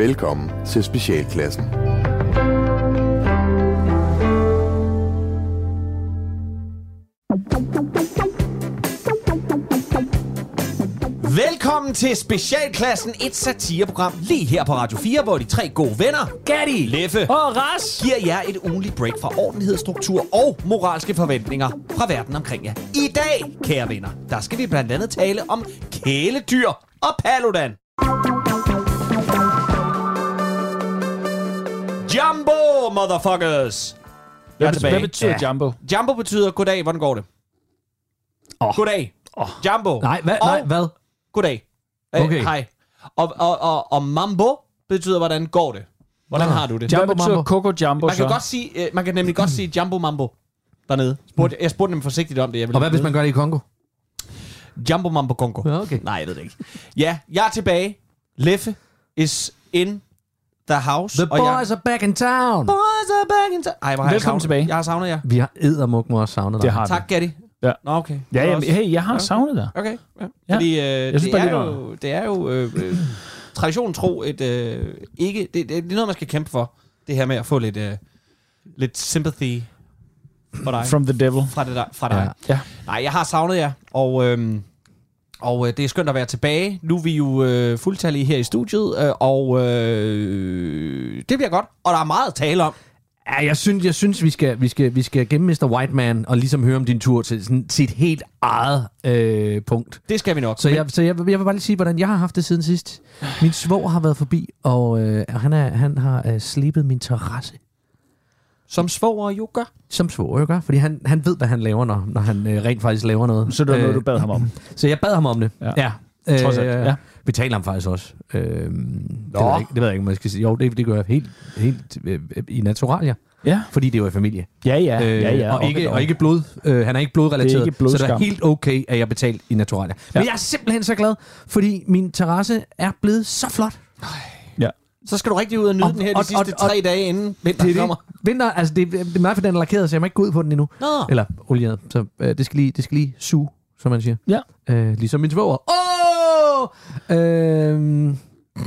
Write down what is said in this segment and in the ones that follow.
Velkommen til Specialklassen. Velkommen til Specialklassen, et satireprogram lige her på Radio 4, hvor de tre gode venner, Gatti, Leffe Og Ras! giver jer et ugenligt break fra ordentlighed, struktur og moralske forventninger fra verden omkring jer. I dag, kære venner, der skal vi blandt andet tale om kæledyr og Paludan. Jumbo, motherfuckers! Jeg er Hvad, tilbage. hvad betyder ja. Jumbo? Jumbo betyder goddag, hvordan går det? Åh. Goddag. Jumbo. Nej, hvad? Og Nej, hvad? Goddag. Øh, Okay. Hej. Og, og, og, og mambo betyder, hvordan går det? Hvordan Nå. har du det? Hvad Jumbo betyder Mambo. Coco Jumbo Man kan, så? godt sige, øh, man kan nemlig godt sige jumbo mambo dernede. Spurgte, jeg spurgte dem forsigtigt om det. Jeg Og hvad hvis man gør det i Kongo? Jumbo mambo kongo. Ja, okay. Nej, jeg ved det ikke. Ja, jeg er tilbage. Leffe is in the house. The og jeg, boys are back in town. boys are back in town. Ej, hvor har jeg Velkommen savnet- tilbage. Jeg har savnet jer. Vi har eddermuk også savnet dig. Det har. Tak, Gatti. Ja. Nå, okay. Ja, ja, også- hey, jeg har savnet dig. Okay, ja. Ja. Fordi øh, synes det, er jo, det er jo øh, øh, traditionen tro et øh, ikke det, det, det er noget man skal kæmpe for det her med at få lidt øh, lidt sympathy for dig From the devil. fra det der, fra dig. Ja. Nej, jeg har savnet jer og øhm, og øh, det er skønt at være tilbage. Nu er vi jo øh, fuldtallige her i studiet, øh, og øh, det bliver godt. Og der er meget at tale om. Ja, jeg synes, jeg synes vi, skal, vi, skal, vi skal gemme Mr. Whiteman og ligesom høre om din tur til sådan, sit helt eget øh, punkt. Det skal vi nok. Så, jeg, så jeg, jeg vil bare lige sige, hvordan jeg har haft det siden sidst. Min svog har været forbi, og øh, han, er, han har øh, slebet min terrasse. Som svoger jo gør. Som svog, jo gør, fordi han, han ved, hvad han laver, når, når han øh, rent faktisk laver noget. Så det var noget, Øh, du bad ham om. Så jeg bad ham om det. Ja. ja. Øh, Trods alt, ja. Betaler ham faktisk også. Øh, det, ved jeg ikke, det ved jeg ikke, om jeg skal sige. Jo, det, det gør jeg helt, helt øh, i naturalier, Ja. fordi det er jo i familie. Ja, ja. Øh, ja, ja. og, ikke, og ikke blod. Øh, han er ikke blodrelateret. Det er ikke så det er blodskam. helt okay, at jeg betalt i naturalier. Ja. Men jeg er simpelthen så glad, fordi min terrasse er blevet så flot. Så skal du rigtig ud og nyde Og- den her de og- sidste og- tre dage inden vinteren Det er kommer. Vinter, altså det, det er meget for den er lakeret, så jeg må ikke gå ud på den endnu. Nå. Eller olieret. Så øh, det, skal lige, det skal lige suge, som man siger. Ja. Øh, ligesom min svoger. Åh! Oh! Øh,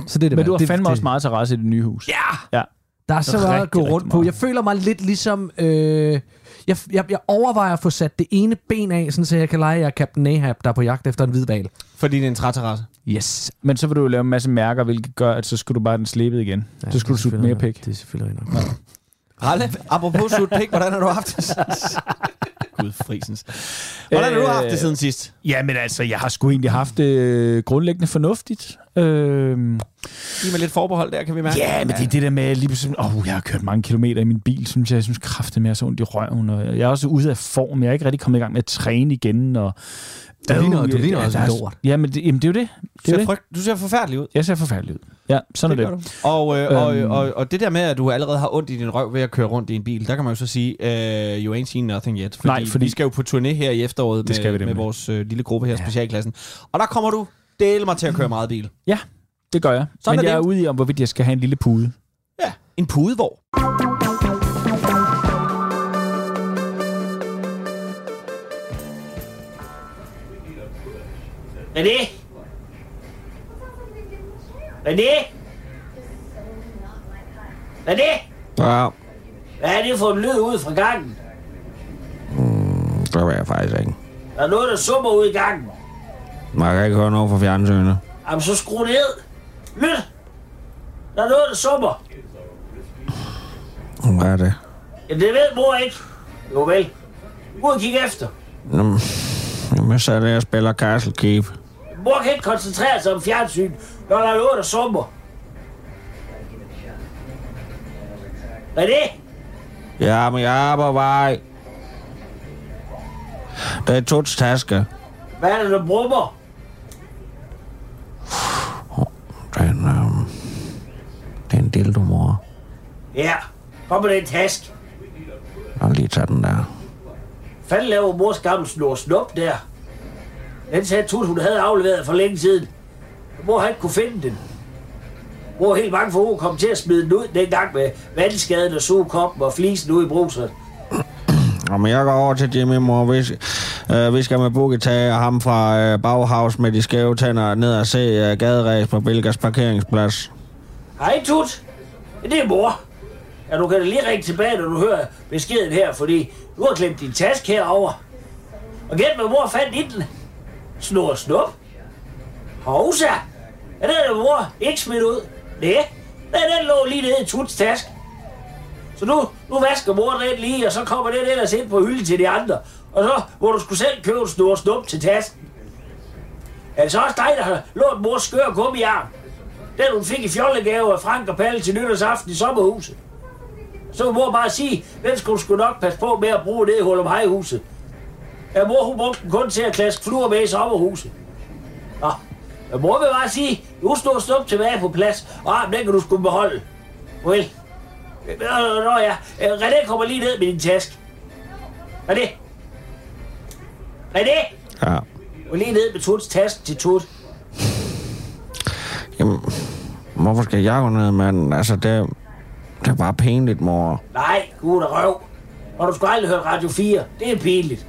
så det er det. Men du har det, fandme det, også meget terrasse i det nye hus. Ja! Ja. Der er så meget at gå rundt på. Jeg føler mig lidt ligesom... Øh, jeg, jeg, jeg overvejer at få sat det ene ben af, sådan så jeg kan lege, at jeg er Captain Ahab, der er på jagt efter en hvid val. Fordi det er en træterrasse. Yes. Men så vil du jo lave en masse mærker, hvilket gør, at så skulle du bare den slebet igen. Ja, så skulle du sutte mere pik. Det er selvfølgelig nok. Ralle, apropos sut pik, hvordan har du haft det sidst? Gud, frisens. Hvordan har du haft det siden sidst? Ja, men altså, jeg har sgu egentlig haft det øh, grundlæggende fornuftigt. Øh, Giv mig lidt forbehold der, kan vi mærke. ja, men det er det der med lige pludselig, åh, jeg har kørt mange kilometer i min bil, synes jeg. Jeg synes kraftigt mere så ondt i røven, og jeg er også ude af form. Jeg er ikke rigtig kommet i gang med at træne igen, og Du ligner- Øh, du ligner ja, også en er- lort. Ja, men det, jamen, det er jo det. Du det, er ser, det. frygt, du ser forfærdelig ud. Jeg ser forfærdelig ud. Ja, sådan Det er det. Og, øh, og, Øhm. og, og det der med, at du allerede har ondt i din røv ved at køre rundt i en bil, der kan man jo så sige, uh, you ain't seen nothing yet. Fordi, Nej, fordi- vi skal jo på turné her i efteråret Det skal med, vi med nemlig. vores øh, lille gruppe her, specialklassen. Og der kommer du dele mig til at køre meget bil. Ja, det gør jeg. Sådan men er jeg er det. ude i, om hvorvidt jeg skal have en lille pude. Ja, en pudevogn. René? René? René? Ja, Hvad er det for en lyd ud fra gangen? det ved jeg faktisk ikke. Der er noget, der summer ud i gangen. Man kan ikke høre noget fra fjernsynet. Jamen, så skru ned. Lyt! Der er noget, der summer. Hvad er det? Ja, det ved mor ikke. Jo vel. Ud og kigge efter. Jamen, jamen, jeg sad der og spiller Castle Keep. Mor kan ikke koncentrere sig om fjernsyn, når der er noget, der summer. René? Ja, men jeg er på vej. Det er Tuts taske. Hvad er det, der brummer? Den, øhm, det er en dildo, mor. Ja, kom med den task. Jeg lige taget den der. Fanden laver mors gamle snor snup der. Den sagde Tut, hun havde afleveret for længe siden. Mor har ikke kunne finde den. Er helt bange for, hun kom til at smide den ud dengang med vandskaden og sugekoppen og flisen ude i bruset. Jamen, jeg går over til Jimmy, mor. Vi, øh, vi skal med Boogie tage ham fra øh, Bauhaus med de skæve tænder ned og se øh, gaderæs på Bilgas parkeringsplads. Hej, Tut. Det er mor. Ja, du kan da lige ringe tilbage, når du hører beskeden her, fordi du har glemt din taske herover. Og gæt, hvad mor fandt i den. Snor og snup. Hovsa. Er det er mor ikke smidt ud. Nej, den, den lå lige nede i Tuts task. Så nu, nu vasker mor den lige, og så kommer den ellers ind på hylden til de andre. Og så må du skulle selv købe en snor og snup til tasken. Er det så også dig, der har lånt mors skør gummiarm? Den hun fik i fjollegave af Frank og Palle til nytårsaften i sommerhuset. Så må mor bare sige, den skulle du sgu nok passe på med at bruge det i Hullum Hejhuset. Ja, mor hun brugte den kun til at klaske fluer med i sommerhuset. Nå, ja, mor vil bare sige, nu står snup tilbage på plads, og armen, den kan du sgu beholde. Well. Nå, nå ja, Øh, René kommer lige ned med din taske. René. René, Ja. gå lige ned med Tuts taske til Tut. Jamen, hvorfor skal jeg gå ned, mand? Altså, det, det er bare pinligt, mor. Nej, gud og røv. Og du skulle aldrig høre Radio 4. Det er pinligt.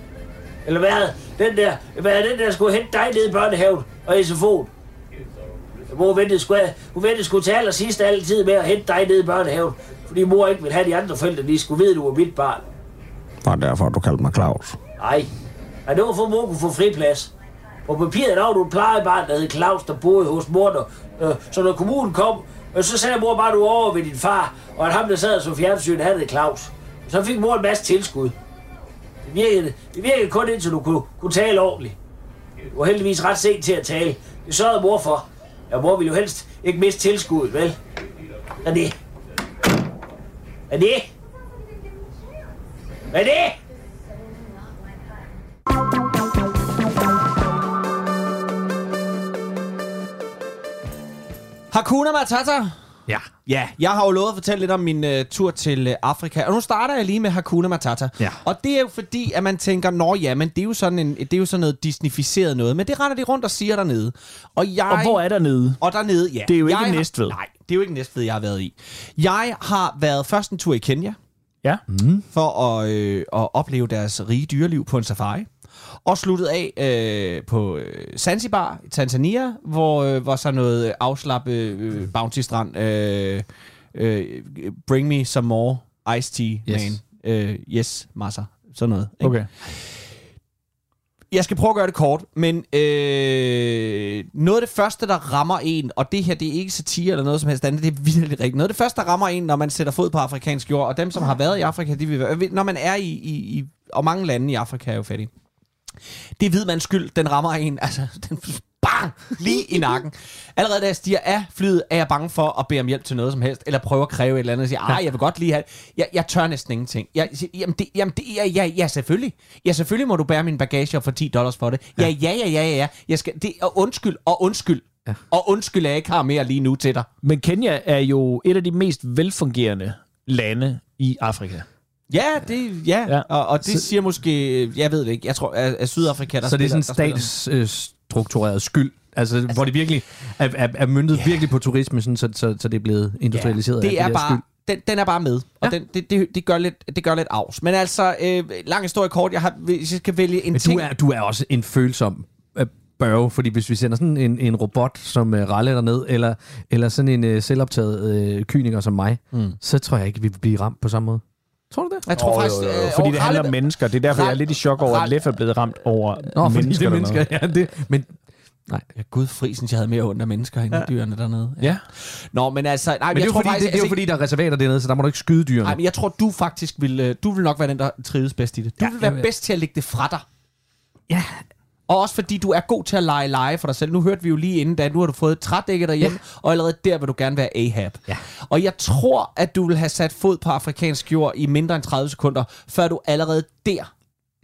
Eller hvad? Den der, hvad er den der skulle hente dig ned i børnehaven og SFO'en? Mor ventede sgu, hun ventede sgu til allersidst altid med at hente dig ned i børnehaven. Fordi mor ikke ville have de andre forældre, de skulle vide, at du var mit barn. Bare derfor, du kaldte mig Claus. Nej. Nej, det var for mor kunne få friplads. På papiret der var du et plejebarn, der hed Claus, der boede hos mor. Der, øh, så når kommunen kom, øh, så sagde mor bare, at du var over ved din far, og at ham, der sad som fjernsyn, han hed Claus. Så fik mor en masse tilskud. Virkede, det virkede kun indtil du kunne, kunne tale ordentligt. Du var heldigvis ret sent til at tale. Det sørgede mor for. Ja, mor ville jo helst ikke miste tilskuddet, vel? Er det? Er det? Er det? Hakuna Matata. Ja. Ja, jeg har jo lovet at fortælle lidt om min uh, tur til uh, Afrika, og nu starter jeg lige med Hakuna Matata. Ja. Og det er jo fordi, at man tænker, nå ja, men det er jo sådan, en, det er jo sådan noget disnificeret noget, men det render de rundt og siger dernede. Og, jeg, Og hvor er der nede? Og dernede, ja. Det er jo ikke jeg har- Næstved. Nej, det er jo ikke Næstved, jeg har været i. Jeg har været først en tur i Kenya, Ja. for at, øh, at opleve deres rige dyreliv på en safari. Og sluttet af øh, på øh, Zanzibar i Tanzania, hvor øh, var så noget afslappe øh, bounty strand. Øh, øh, bring me some more iced tea, Yes. man. Øh, yes, masser. Sådan noget. ikke? Okay. Jeg skal prøve at gøre det kort, men øh, noget af det første, der rammer en, og det her, det er ikke satire eller noget som helst andet, det er virkelig rigtigt. Noget af det første, der rammer en, når man sætter fod på afrikansk jord, og dem, som har været i Afrika, de vil, være- når man er i, i, i, og mange lande i Afrika er jo fattige. Det er hvidmands skyld, den rammer en, altså, den bang, lige i nakken. Allerede da jeg stiger af flyet, er jeg bange for at bede om hjælp til noget som helst, eller prøve at kræve et eller andet, og sige, ej, jeg vil godt lige have, jeg, jeg tør næsten ingenting. Jeg, jamen, det, jamen det, ja, ja, ja, selvfølgelig. Ja, selvfølgelig må du bære min bagage og få 10 dollars for det. Ja, ja, ja, ja, ja. ja. Jeg skal, det, og undskyld, og undskyld. Ja. Og undskyld, jeg ikke har mere lige nu til dig. Men Kenya er jo et af de mest velfungerende lande i Afrika. Ja, det, ja. Ja. Og, og det Så- siger måske, jeg ved det ikke, jeg tror, at, at Sydafrika, der Så det er spiller- sådan spiller- statsstruktureret skyld. Altså, altså, hvor det virkelig er, er, er myndet yeah. virkelig på turisme, sådan, så, så, så det er blevet industrialiseret. af det er der bare, den, den er bare med, og Ja. den, det, det, det, gør lidt, det gør lidt afs. Men altså, øh, lang historie kort, jeg har, hvis jeg skal vælge en Men du ting... er, du er også en følsom øh, børge, fordi hvis vi sender sådan en, en robot som uh, raller ned, eller, eller sådan en uh, selvoptaget uh, kyniker som mig, mm. så tror jeg ikke, vi vil blive ramt på samme måde. Tror du det? jeg tror faktisk... øh, Fordi det handler om mennesker. Det er derfor, jeg er lidt i chok over, at Leff er blevet ramt over Nå, fordi mennesker. det er mennesker. Ja, det, men nej. Ja, gud fri, synes jeg havde mere ondt af mennesker end ja. dyrene dernede. Ja. Nå, men altså... Nej, Men det er, jeg jo tror fordi, faktisk, det, det er jo altså, fordi, der er reservater dernede, så der må du ikke skyde dyrene. Nej, men jeg tror, du faktisk vil... øh, Du vil nok være den, der trives bedst i det. Du Ja, vil være jeg- bedst til at lægge det fra dig. Ja. Og også fordi du er god til at lege lege for dig selv. Nu hørte vi jo lige inden, da nu har du fået et trædække derhjemme, ja. og allerede der vil du gerne være Ahab. Ja. Og jeg tror, at du vil have sat fod på afrikansk jord i mindre end 30 sekunder, før du allerede der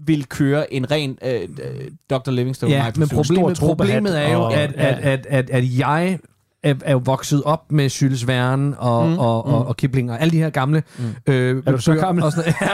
vil køre en ren øh, øh, Dr. Livingstone. Ja, men problemet, problemet er jo, at, at, at, at, at jeg er, er jo vokset op med Jules Verne og, mm, og, og, og Kipling og alle de her gamle mm. øh, Er du så gammel? Og sådan,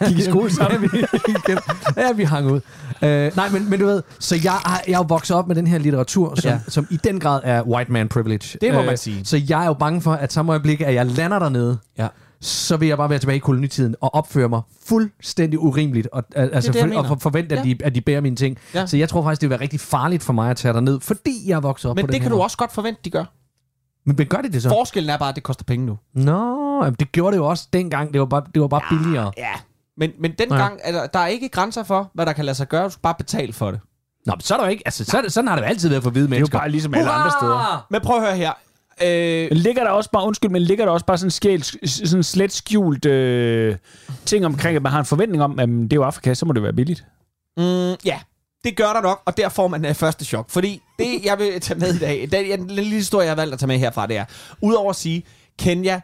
ja, Gik i skole sammen? ja, vi, ja, vi hang ud. Øh, nej, men, men du ved, så jeg, jeg er jo vokset op med den her litteratur, som, ja. Som i den grad er white man privilege. Det må man sige. Så jeg er jo bange for, at samme øjeblik, at jeg lander dernede, Ja. Så vil jeg bare være tilbage i kolonitiden og opføre mig fuldstændig urimeligt, og, al- altså, det, for, og for, forvente, at, Ja. de, at de bærer mine ting. Ja. Så jeg tror faktisk, det vil være rigtig farligt for mig at tage derned, fordi jeg er vokset op Men på det den kan her du også godt forvente, de gør. Men, men gør det det så? Forskellen er bare, at det koster penge nu. Nå, jamen, det gjorde det jo også dengang. Det var bare, det var bare billigere. Ja. Men, men dengang, ja. er der, er ikke grænser for, hvad der kan lade sig gøre. Du skal bare betale for det. Nå, men så er der jo ikke... Altså, så det, sådan har det jo altid været for hvide Det er jo mennesker. bare ligesom alle andre steder. Men prøv at høre her. Øh, ligger der også bare, undskyld, men ligger der også bare sådan, skæld, sådan slet skjult øh, ting omkring, at man har en forventning om, at jamen, det er jo Afrika, så må det være billigt. Mm, ja, det gør der nok, og der får man uh, første chok. Fordi det, jeg vil tage med i dag, den, den lille historie, jeg har valgt at tage med herfra, det er, udover at sige, Kenya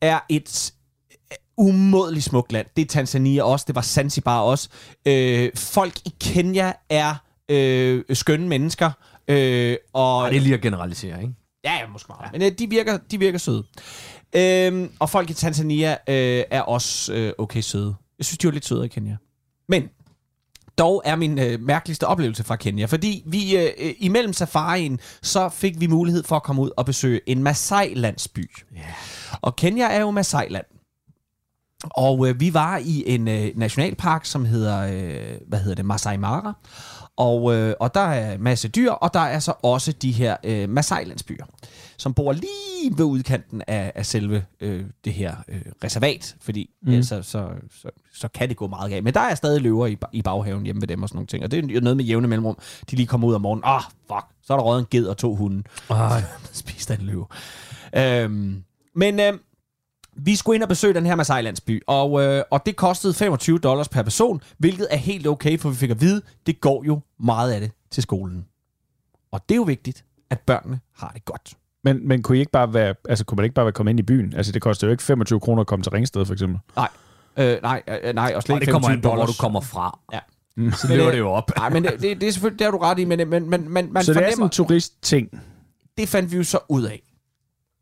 er et øh, umådeligt smukt land. Det er Tanzania også, det var Zanzibar også. Øh, folk i Kenya er øh, skønne mennesker. Øh, og Ej, det er lige at generalisere, ikke? Ja, ja, måske meget. Men øh, de, virker, de virker søde. Øhm, og folk i Tanzania øh, er også øh, okay søde. Jeg synes, de var lidt søde i Kenya. Men dog er min øh, mærkeligste oplevelse fra Kenya, fordi vi øh, øh, imellem safarien, så fik vi mulighed for at komme ud og besøge en Maasai-landsby. Yeah. Og Kenya er jo Maasai-land. Og øh, vi var i en øh, nationalpark, som hedder, øh, hvad hedder det, Masai Mara. Og, øh, og der er en masse dyr, og der er så også de her øh, Maasai-landsbyer, som bor lige ved udkanten af, af selve øh, det her øh, reservat, fordi mm. ellers så, så, så, så kan det gå meget galt. Men der er stadig løver i, i baghaven hjemme ved dem og sådan nogle ting, og det er jo noget med jævne mellemrum. De lige kommer ud om morgenen, ah, fuck, så er der røget en ged og to hunde. Ej. Spist af en løve. Øhm, men øh, vi skulle ind og besøge den her Maasai-landsby, og, øh, og det kostede 25 dollars per person, hvilket er helt okay, for vi fik at vide, det går jo meget af det til skolen. Og det er jo vigtigt, at børnene har det godt. Men, men kunne, I ikke bare være, altså, kunne man ikke bare være kommet ind i byen? Altså, det koster jo ikke 25 kroner at komme til Ringsted, for eksempel. Nej, øh, nej, øh, nej, og slet Og det ikke kommer 25 an på, hvor du kommer fra. Ja. Så Men, løber øh, det jo op. Nej, men det, det, det er selvfølgelig, det har du ret i, men, men, men, men man så det er fornemmer, sådan en turistting. det fandt vi jo så ud af.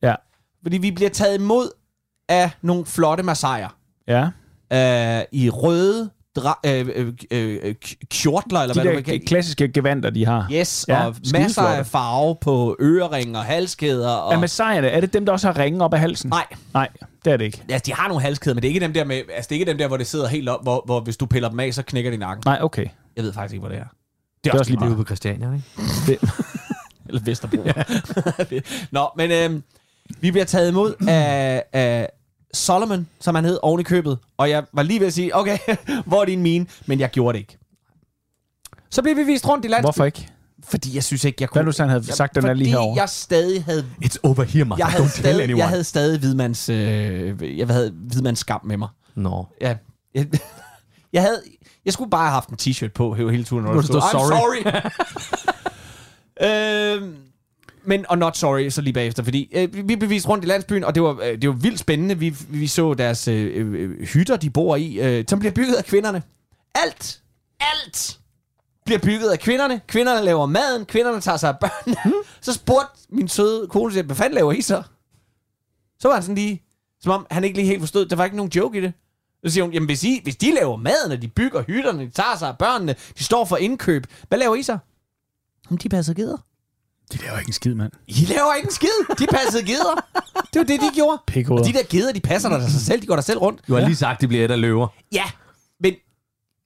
Ja. Fordi vi bliver taget imod af nogle flotte massajer. Ja. øh, i røde dra- øh, øh, øh, k- kjortler, eller De hvad der vil kalde klassiske gevanter, de har. Yes, Ja, ja, og masser af farve på øreringe og halskæder. Og... Er Messiaherne, er det dem, der også har ringe op af halsen? Nej, Nej, det er det ikke. altså, de har nogle halskæder, men det er ikke dem der, med, altså, det er ikke dem der hvor det sidder helt op, hvor, hvor hvis du piller dem af, så knækker de nakken. Nej, okay. Jeg ved faktisk ikke, hvor det er. Det er også lige Det er ude meget. på Christiania, ikke? Eller Vesterbro. Nå, men øh, vi bliver taget imod af, af Solomon, som han hed, oven i købet. Og jeg var lige ved at sige, okay, hvor er din mine? Men jeg gjorde det ikke. Så blev vi vist rundt i landsbyen. Hvorfor ikke? Fordi jeg synes ikke, jeg kunne... Hvad nu, så han havde sagt, den er lige Fordi herovre? jeg stadig havde... It's over here, man. Jeg havde, Don't tell stadig, anyone. jeg havde stadig hvidmands... Øh, jeg havde hvidmands skam med mig. Nå. Ja. Jeg, jeg havde... Jeg skulle bare have haft en t-shirt på hele turen. Der stod, stod, I'm sorry. øhm, men, og not sorry, så lige bagefter, fordi øh, vi blev vist rundt i landsbyen, og det var, øh, det var vildt spændende. Vi, vi så deres øh, øh, hytter, de bor i, øh, som bliver bygget af kvinderne. Alt, alt bliver bygget af kvinderne. Kvinderne laver maden, kvinderne tager sig af børnene. Så spurgte min søde kone, siger, hvad fanden laver I så? Så var han sådan lige, som om han ikke lige helt forstod, der var ikke nogen joke i det. Så siger hun, jamen hvis, I, hvis de laver maden, og de bygger hytterne, de tager sig af børnene, de står for indkøb, hvad laver I så? Jamen, de passer geder. De laver ikke en skid, mand. I laver ikke en skid. De passede geder. Det var det, de gjorde. Pikhoveder. Og de der geder, de passer der sig selv. De går der selv rundt. Du har lige sagt, det bliver et af løver. Ja, men,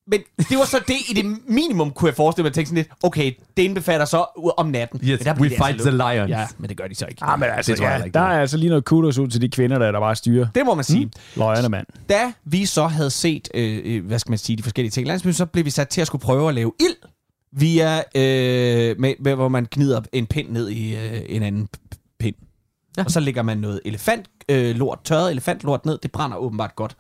men det var så det i det minimum, kunne jeg forestille mig, at tænke sådan lidt, okay, det indbefatter så om natten. Yes, men der we det fight altså the lions. Ja, men det gør de så ikke. Ah, men altså, Det tror jeg ja, ikke, der er. altså lige noget kudos ud til de kvinder, der, der bare styrer. Det må man sige. Løjerne, mand. Da vi så havde set, øh, øh, hvad skal man sige, de forskellige ting i så blev vi sat til at skulle prøve at lave ild via, øh, med, med, hvor man gnider en pind ned i øh, en anden pind. Ja. Og så lægger man noget elefantlort, øh, lort, tørret elefantlort ned. Det brænder åbenbart godt.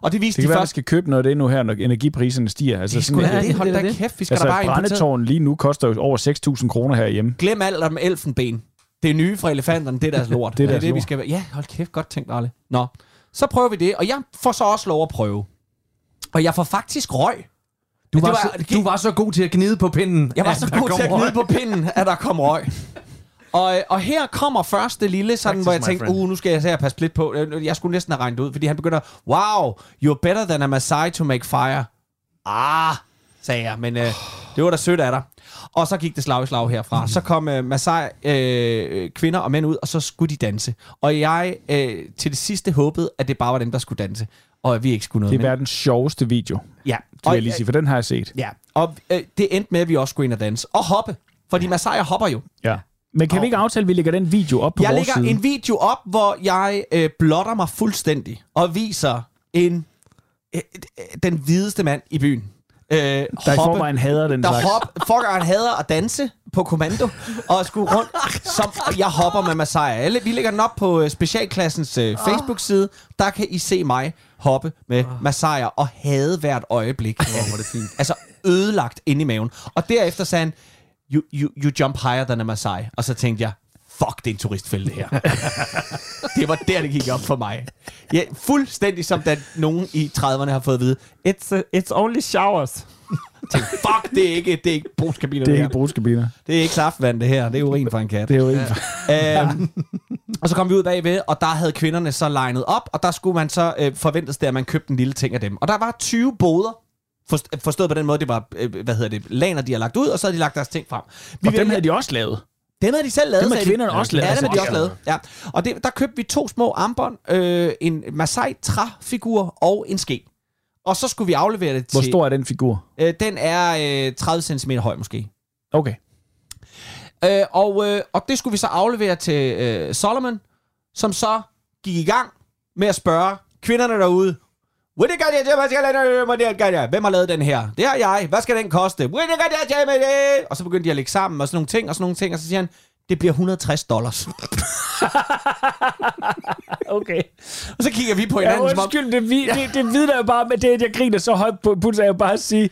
Og det viste Det kan de være, først... skal købe noget af det nu her, når energipriserne stiger. Altså, Det sådan, da det. Hold det er da kæft, vi skal altså da bare brændetårn lige nu koster jo over 6.000 kroner herhjemme. Glem alt om elfenben. Det er nye fra elefanterne, det er deres lort. Det er det, deres det vi lort. skal Ja, hold kæft, godt tænkt, Arle. Nå, så prøver vi det, og jeg får så også lov at prøve. Og jeg får faktisk røg. Du var, var, så, du var så god til at gnide på pinden. Jeg var så god til at røg. gnide på pinden, at der kom røg. Og, og her kommer første lille, sådan, Practice, hvor jeg tænkte, friend. uh, nu skal jeg se at passe lidt på. Jeg jeg skulle næsten have regnet det ud, fordi han begynder, wow, you're better than a Maasai to make fire. Ah, sagde jeg, men øh, det var da sødt af dig. Og så gik det slag i slag herfra. Så kom øh, Maasai øh, kvinder og mænd ud, og så skulle de danse. Og jeg øh, til det sidste håbede, at det bare var dem, der skulle danse. Og at vi ikke skulle noget Det er med. verdens sjoveste video, Ja, vil og, jeg lige sige, for den har jeg set. ja. og øh, det endte med, at vi også skulle ind og danse. Og hoppe. Fordi Masaier hopper jo. Ja. Men kan vi ikke aftale, at vi lægger den video op på Jeg vores lægger side? en video op, hvor jeg øh, blotter mig fuldstændig og viser en øh, øh, den hvideste mand i byen. Øh, Der i forvejen hader den der slags. hop, forvejen hader at danse på kommando og skulle rundt, som jeg hopper med Masai. Alle, vi lægger den op på øh, specialklassens øh, Facebook-side. Der kan I se mig hoppe med Masai og hade hvert øjeblik. Oh, hvor det fint. Altså ødelagt ind i maven. Og derefter sagde han, you, you, you jump higher than a Masai. Og så tænkte jeg, fuck, det er en turistfælde det her. det var der, det gik op for mig. Ja, fuldstændig som da nogen i 30'erne har fået at vide, it's, uh, it's only showers. Tænkte, fuck, det er ikke, det er ikke brugskabiner. Det er her. ikke brugskabiner. Det er ikke saftvand, det her. Det er urin fra en kat. Det er jo ikke... Øhm, og så kom vi ud bagved, og der havde kvinderne så legnet op, og der skulle man så øh, forventes det, at man købte en lille ting af dem. Og der var 20 boder, forst- forstået på den måde, det var, øh, hvad hedder det, laner, de har lagt ud, og så havde de lagt deres ting frem. Vi Og dem havde de også lavet. Dem havde de selv lavet. Sagde de. kvinderne også lavet. Ja, dem har de også lavet. Ja. Og det, der købte vi to små armbånd, øh, en Masai træfigur og en ske. Og så skulle vi aflevere det til... Hvor stor er den figur? Øh, den er øh, 30 cm høj måske. Okay. Øh, og, øh, og det skulle vi så aflevere til øh, Solomon, som så gik i gang med at spørge kvinderne derude, Hvem har lavet den her? Det har jeg. Hvad skal den koste? Og så begyndte de at lægge sammen og sådan nogle ting og sådan nogle ting, og så siger han, det bliver 160 dollars. Okay. og så kigger vi på Ja, hinanden, som om, undskyld, det, vi, det, det vidner jo bare med det, at jeg griner så højt på er jo bare at sige,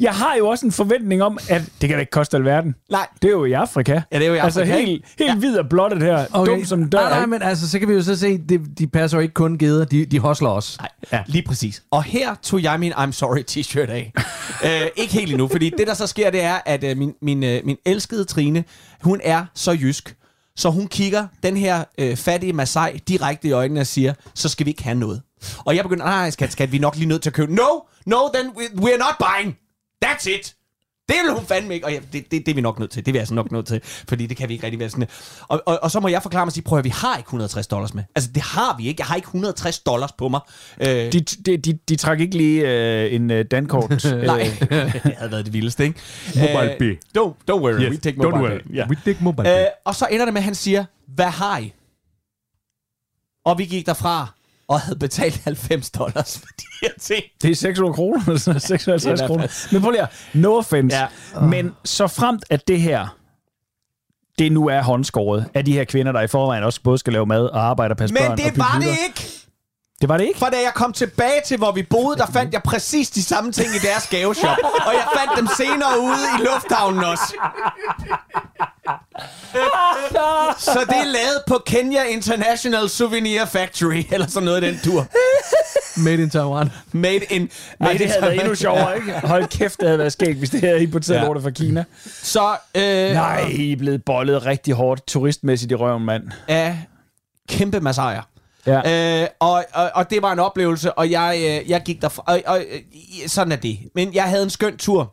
jeg har jo også en forventning om, at det kan da ikke koste alverden. nej, Det er jo i Afrika. Ja, det er jo i Altså Afrika, helt, helt ja. hvid og blottet her. Okay. Dum som dør. Nej, nej, men altså, så kan vi jo så se, de, de passer jo ikke kun geder, de, de hosler også. Nej, ja. lige præcis. Og her tog jeg min I'm Sorry t-shirt af. øh, ikke helt endnu, fordi det, der så sker, det er, at øh, min, min, øh, min elskede Trine, hun er så jysk, så hun kigger den her øh, fattige Masai direkte i øjnene og siger, så skal vi ikke have noget. Og jeg begynder, nej, skat, skat, vi er nok lige nødt til at købe. No, no, then we, we're not buying. That's it. Det vil hun fandme ikke. Og ja, det, det, det er vi nok nødt til. Det er vi altså nok nødt til. Fordi det kan vi ikke rigtig være sådan. Og, og, og så må jeg forklare mig og sige, prøv at vi har ikke 160 dollars med. Altså, det har vi ikke. Jeg har ikke 160 dollars på mig. Øh, De, de, de, de trækker ikke lige øh, en øh, dankort. Nej, det havde været det vildeste, ikke? Mobile Øh, pay. Don't, don't worry, Yes, we take don't mobile worry. pay. Ja. We take mobile Øh, og så ender det med, at han siger, hvad har I? Og vi gik derfra og havde betalt 90 dollars for de her ting. Det er 600 kroner, eller sådan noget, 650 Det er i hvert kroner. Men prøv lige no offense. Ja. Men så fremt, at det her, det nu er håndskåret af de her kvinder, der i forvejen også både skal lave mad og arbejde og passe Men børn. og det bygge var det ikke! Det var det ikke? For da jeg kom tilbage til, hvor vi boede, der fandt jeg præcis de samme ting i deres gaveshop. Og jeg fandt dem senere ude i lufthavnen også. Så det er lavet på Kenya International Souvenir Factory, eller sådan noget i den tur. Made in Taiwan. Made in... Nej, Made det in havde været Taiwan. endnu sjovere, ikke? Hold kæft, det havde været skægt, hvis det havde importeret Ja. lortet fra Kina. Så øh, Nej, I er blevet bollet rigtig hårdt turistmæssigt i røven, mand. af kæmpe massager. Ja. Øh, og, og, og det var en oplevelse, og jeg, øh, jeg gik derfra, og, og øh, sådan er det. Men jeg havde en skøn tur,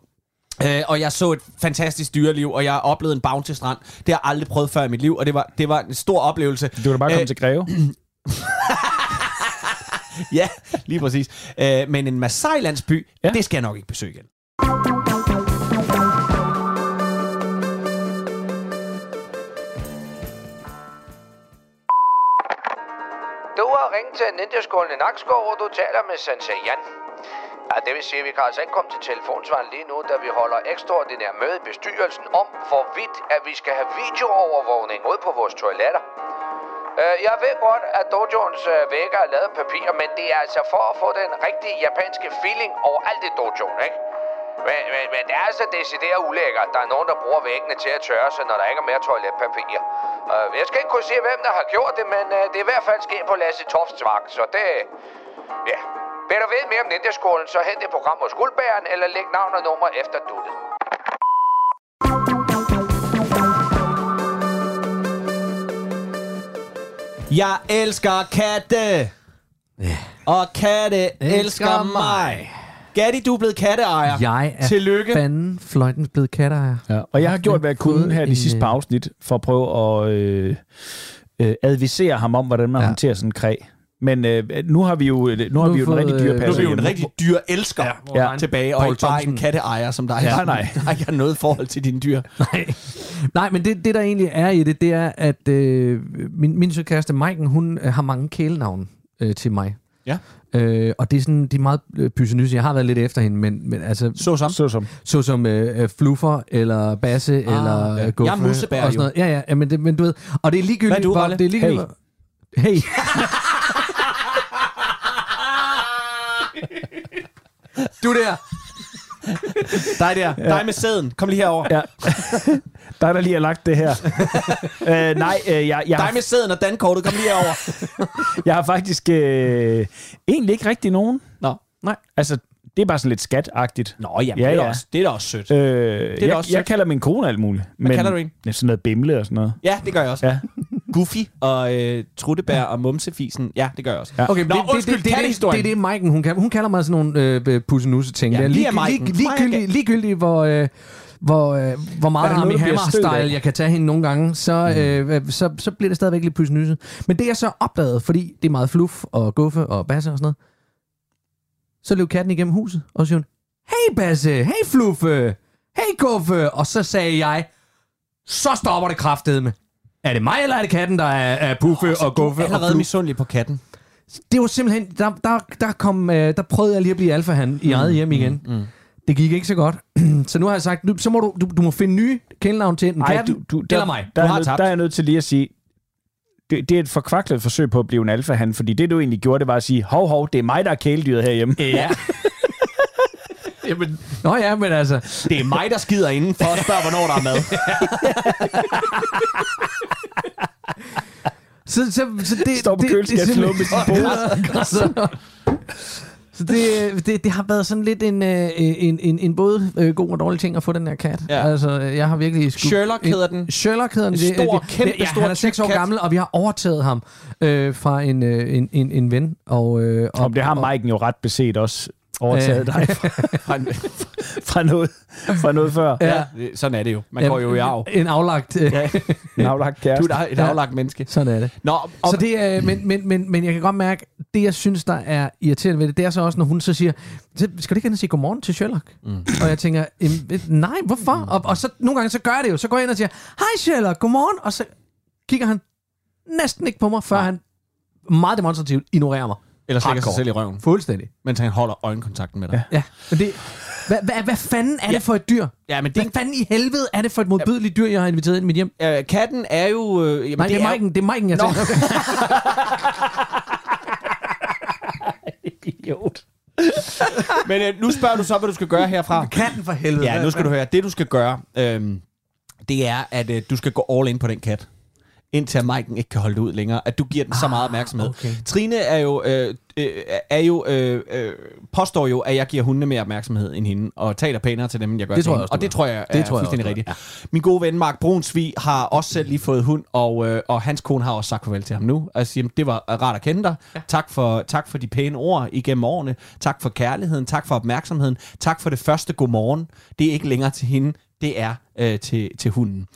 øh, og jeg så et fantastisk dyreliv, og jeg oplevede en bounty-strand. Det har jeg aldrig prøvet før i mit liv, og det var, det var en stor oplevelse. Du kan da bare komme Øh, til Greve. Ja, lige præcis. Øh, men en Masai-landsby, ja. det skal jeg nok ikke besøge igen. Du har ringet til Ninjaskolen i Nakskov, og du taler med Sensei Jan. Ja, det vil sige, at vi kan altså ikke komme til telefonsvaren lige nu, da vi holder ekstraordinær møde i bestyrelsen om, hvorvidt at vi skal have videoovervågning ud på vores toiletter. Øh, jeg ved godt, at dojoens øh, vægge er lavet af papir, men det er altså for at få den rigtige japanske feeling over alt i dojoen, ikke? Men, men, men det er altså decideret ulækkert. Der er nogen, der bruger væggene til at tørre sig, når der ikke er mere toiletpapir. Uh, jeg skal ikke kunne sige, hvem der har gjort det, men uh, det er i hvert fald sket på Lasse Tofts vagt, så det... Ja. Vil du vide mere om Ninjaskolen, så hent et program hos Guldbæren, eller læg navn og nummer efter duttet. Jeg elsker katte. Ja. Og katte elsker, elsker mig. Gatti, du er blevet katteejer. Jeg er Tillykke. fanden fløjtens blevet katteejer. Ja. Og jeg har gjort, hvad jeg kunne her de sidste øh, par afsnit, for at prøve at øh, øh, advisere ham om, hvordan man Ja. håndterer sådan en kræ. Men øh, nu har vi jo, nu har Nu vi jo en rigtig dyr øh, Nu er vi jo en rigtig dyr elsker ja, Ja. tilbage, og Paul ikke bare en katteejer, som dig. Ja, nej. Der ikke har noget forhold til dine dyr. Nej. Nej, men det, det, der egentlig er i det, det er, at øh, min, min søde kæreste Maiken, hun øh, har mange kælenavn øh, til mig. Ja. Øh, og det er sådan, de er meget øh, pysenyse. Jeg har været lidt efter hende, men, men altså, Så som. Så som. såsom øh, øh, fluffer, eller basse, ah, eller ja. øh, guffe. Jeg er musebær, og sådan noget. Ja, ja, ja men, det, men du ved, og det er ligegyldigt, Hvad er du, hvor- det er ligegyldigt, Hey. Hey. du der. Dig der. Ja. Dig med sæden. Kom lige herover. Ja. Ja. der er der lige har lagt det her. øh, nej, øh, jeg, jeg, Dig har, med sæden og dankortet. Kom lige herover. jeg har faktisk øh, egentlig ikke rigtig nogen. Nå. Nej. Altså, det er bare sådan lidt skatagtigt. Nå, jamen, Ja, det, er da ja. også, det er da også sødt. Øh, da jeg, også jeg sødt. kalder min kone alt muligt. Hvad kalder du hende? Sådan noget bimle og sådan noget. Ja, det gør jeg også. Ja. Goofy og øh, Truttebær og Mumsefisen. Ja, det gør jeg også. Ja. Okay, Nå, det, undskyld, det, det, det, det, det, det er Maiken, hun, kan, hun kalder mig sådan nogle øh, pussenusse ting. Ja, Ja, lige lig, af Maiken. lig, ligegyldigt, ligegyldigt, hvor... Øh, hvor, øh, hvor meget Er du stødt Hammer-style jeg kan tage hende nogle gange, så, øh, så, så bliver det stadigvæk lidt pussenysset. Men det jeg så opdagede, fordi det er meget fluff og guffe og basse og sådan noget, så løb katten igennem huset, og så siger hun, hey Basse, hey Fluffe, hey Guffe, og så sagde jeg, så stopper det kraftedeme. Er det mig, eller er det katten, der er, er puffe og guffe og Allerede fluffe? misundelig på katten. det var simpelthen, der, der, der, kom, øh, der prøvede jeg lige at blive alfahan i eget hjem igen. Mm, mm. Det gik ikke så godt. så nu har jeg sagt, nu, så må du, du, du må finde nye kælenavn til enten Ej, katten du, du, der, eller mig. Der, Du er har nødt- tabt. der er jeg nødt til lige at sige, det, det er et forkvaklet forsøg på at blive en alfahan, fordi det du egentlig gjorde, det var at sige, hov, hov, det er mig, der er kæledyret herhjemme. Ja. Jamen, Nå ja, men altså, Det er mig, der skider inden for at spørge, hvornår der er mad. så, så, så det, Står på det, køleskabslågen med sin pose. så, det, det, det har været sådan lidt en, øh, en, en, en både øh, god og dårlig ting at få den her kat. Ja. Altså, jeg har virkelig... Sku- Sherlock hedder den. Sherlock hedder den. En Det- stor, det- kæmpe ja, stor, Han er 6 år kat. gammel, og vi har overtaget ham øh, fra en, øh, en, en, en ven. Og, øh, og, Om det har Maiken jo ret beset også overtaget Øh. dig fra, fra, noget, fra noget før. Ja. Ja, sådan er det jo. Man går jo i arv. En aflagt... Øh, ja. En aflagt Du kæreste. er et Ja. aflagt menneske. Sådan er det. Nå, og, Så det er, men, men, men, men jeg kan godt mærke, det jeg synes, der er irriterende ved det, det er så også, når hun så siger, "Så skal du ikke hen og sige godmorgen til Sherlock? Mm. Og jeg tænker, "Jamen, nej, hvorfor? Mm. Og, og så nogle gange, så gør jeg det jo. Så går jeg ind og siger, hej Sherlock, godmorgen. Og så kigger han næsten ikke på mig, før han meget demonstrativt ignorerer mig. Eller stikker sig selv i røven, Fuldstændig. mens han holder øjenkontakten med dig. Ja, men det... Hvad, hvad, hvad fanden er Ja. det for et dyr? Ja, men Hvad det, fanden i helvede er det for et modbydeligt dyr, jeg har inviteret ind i mit hjem? øh, katten er jo... Øh, jamen, Nej, det er jo- Maiken, det er Maiken, jeg Nå. tænker. Idiot. Men øh, nu spørger du så, hvad du skal gøre herfra. Katten for helvede. Ja, nu skal du høre. Det, du skal gøre, øhm, det er, at øh, du skal gå all in på den kat. Indtil at Maiken ikke kan holde det ud længere. At du giver den så meget opmærksomhed. okay. Trine er jo, øh, øh, er jo øh, øh, påstår jo, at jeg giver hundene mere opmærksomhed end hende. Og taler pænere til dem, end jeg gør Det til tror jeg også, Og det tror jeg er Det tror jeg fuldstændig rigtigt. Min gode ven Mark Brunsvig har også selv lige fået hund, og, øh, og hans kone har også sagt farvel til ham nu. Og siger, det var rart at kende dig. Ja. Tak, for, tak for de pæne ord igennem årene. Tak for kærligheden. Tak for opmærksomheden. Tak for det første godmorgen. Det er ikke længere til hende. Det er øh, til, til hunden.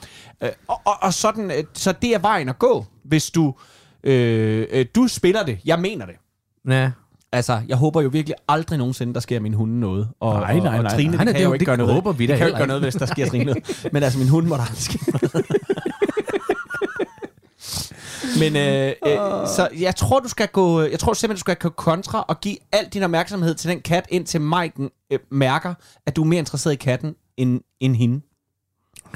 Øh, og, og, og sådan, øh, så det er vejen at gå, hvis du, øh, øh, du spiller det. Jeg mener det. Ja. Altså, jeg håber jo virkelig aldrig nogensinde, der sker min hunde noget. Og, Nej, nej, og, og nej. Trine, Nej, det det kan er jo ikke det gøre noget. håber vi da det kan jo ikke gøre noget, hvis der sker Trine noget. Men altså, min hund må aldrig ske noget. Men øh, øh, så jeg tror, du skal gå, jeg tror simpelthen, du skal gå kontra og give al din opmærksomhed til den kat, indtil Maiken øh, mærker, at du er mere interesseret i katten end, end hende.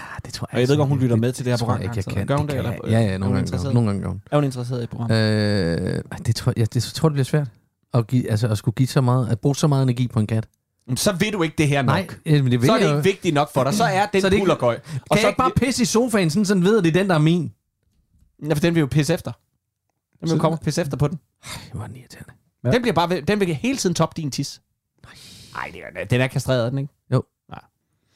Ah, det tror jeg, Og jeg ved ikke, om hun lytter med til det her program. jeg ikke, jeg Så kan. Gør hun det eller? jeg. Ja, ja, nogle gange, gør hun. nogle gange. Er hun interesseret i programmet? Øh, ej, det tror, jeg, det tror, det bliver svært. At, give, altså, at skulle give så meget, at bruge så meget energi på en kat. Så vil du ikke det her nok. Nej, øh, men det så er det jeg ikke vigtigt nok for dig. Så er den Så det pullergøj. Kan jeg ikke bare pisse i sofaen, sådan, sådan ved, at det er den, der er min? Ja, for den vil jo pisse efter. Den vil jo Så- komme og pisse efter på den. Det var irriterende. Ja. Den, bliver bare, ved- den vil hele tiden toppe din tis. Nej, det er, den er kastreret, er den ikke?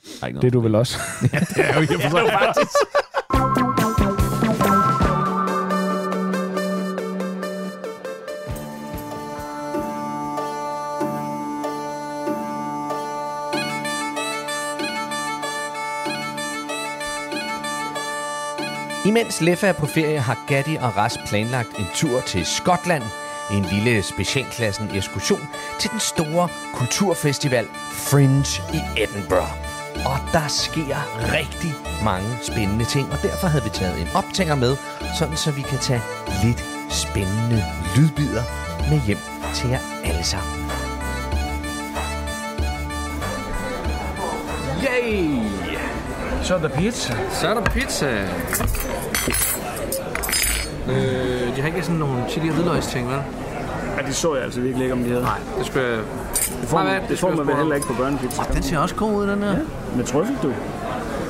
Der er ikke Det er du vel også. det er jo faktisk. Imens Leffa er på ferie, har Gatti og Ras planlagt en tur til Skotland. en lille specialklassen ekskursion til den store kulturfestival Fringe i Edinburgh. Og der sker rigtig mange spændende ting, og derfor havde vi taget en optænger med, sådan så vi kan tage lidt spændende lydbider med hjem til jer alle sammen. Yay! Så er der pizza. Så er der pizza. Øh, de har ikke sådan nogle chili og hvidløgs ting, vel? Ja, det så jeg altså virkelig ikke, om de havde. Nej, det skulle jeg... det får, Nej, man, det Det får man vel heller ikke på børnepizza. Den ser også god ud, den her. Ja. Med trøffel, du.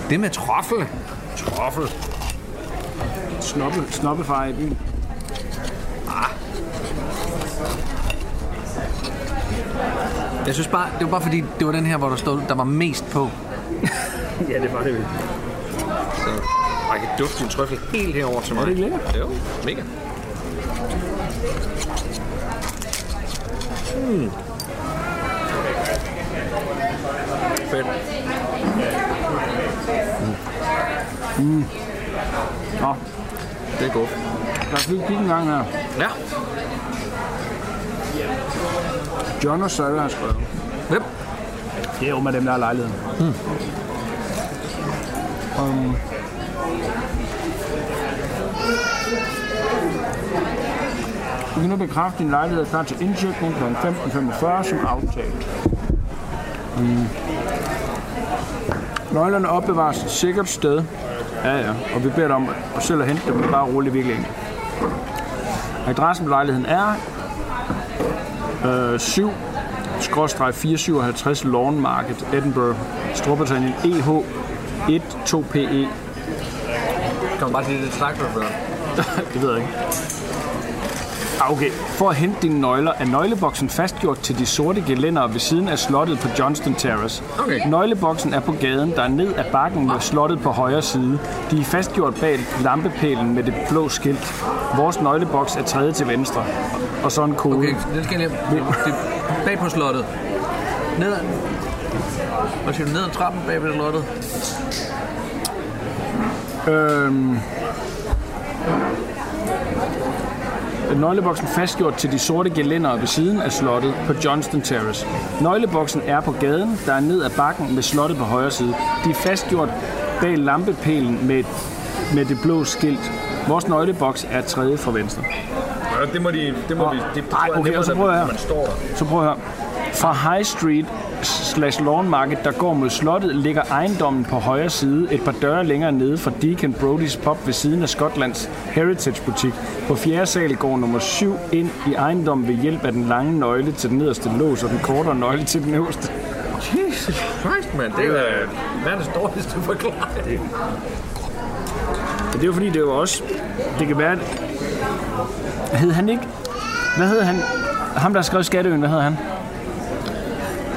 Det med trøffel. Trøffel. Snoppe, snoppefar i byen. Jeg synes bare, det var bare fordi, det var den her, hvor der stod, der var mest på. Ja, det var det vel. Så jeg kan dufte din trøffel helt herover til mig. Er det ikke lækkert? Jo, mega. Mm. Fedt. Nå, Det er godt. lad os lige kigge en gang her. Ja. John og Sølve har skrevet. Hvem? Det er jo med dem, der har lejligheden. Hmm. Um, du kan nu bekræfte, din lejlighed er klar til indtjekning kl. 15.45 som aftalt. Mm. Nøglerne opbevares et sikkert sted. Ja, ja. Og vi beder dig om at selv at hente dem. Bare roligt virkelig enkelt. Adressen på lejligheden er øh, 7 skråstreg 457 Lawn Market, Edinburgh, Storbritannien, EH 12PE. Kan man bare sige, det er et slagterbørn? Det ved jeg ikke. Okay, for at hente dine nøgler er nøgleboksen fastgjort til de sorte gelænder ved siden af slottet på Johnston Terrace. Okay. Nøgleboksen er på gaden, der er ned ad bakken med slottet på højre side. De er fastgjort bag lampepælen med det blå skilt. Vores nøgleboks er tredje til venstre. Og så en kode. Okay, det skal jeg lige... Det bag på slottet. Ned ad... Hvad siger du? Ned ad trappen bag på slottet? Øhm, Nøgleboksen fastgjort til de sorte gelændere ved siden af slottet på Johnston Terrace. Nøgleboksen er på gaden, der er ned ad bakken med slottet på højre side. De er fastgjort bag lampepælen med, med det blå skilt. Vores nøgleboks er tredje fra venstre. Ja, det må de... Det må vi... Det, Ej, okay, og så prøver jeg her. Så prøv at høre. Fra High Street slash Lawn Market, der går mod slottet, ligger ejendommen på højre side, et par døre længere nede fra Deacon Brody's Pub ved siden af Skotlands Heritage butik. På fjerde sal går nummer 7 ind i ejendommen ved hjælp af den lange nøgle til den nederste lås og den kortere nøgle til den øverste. Jesus Christ, mand. Det er verdens dårligste forklaring. Det er jo fordi, det er jo også... Det kan være... at- Hed han ikke... Hvad hed han? Ham, der skrev Skatteøen, hvad hedder han?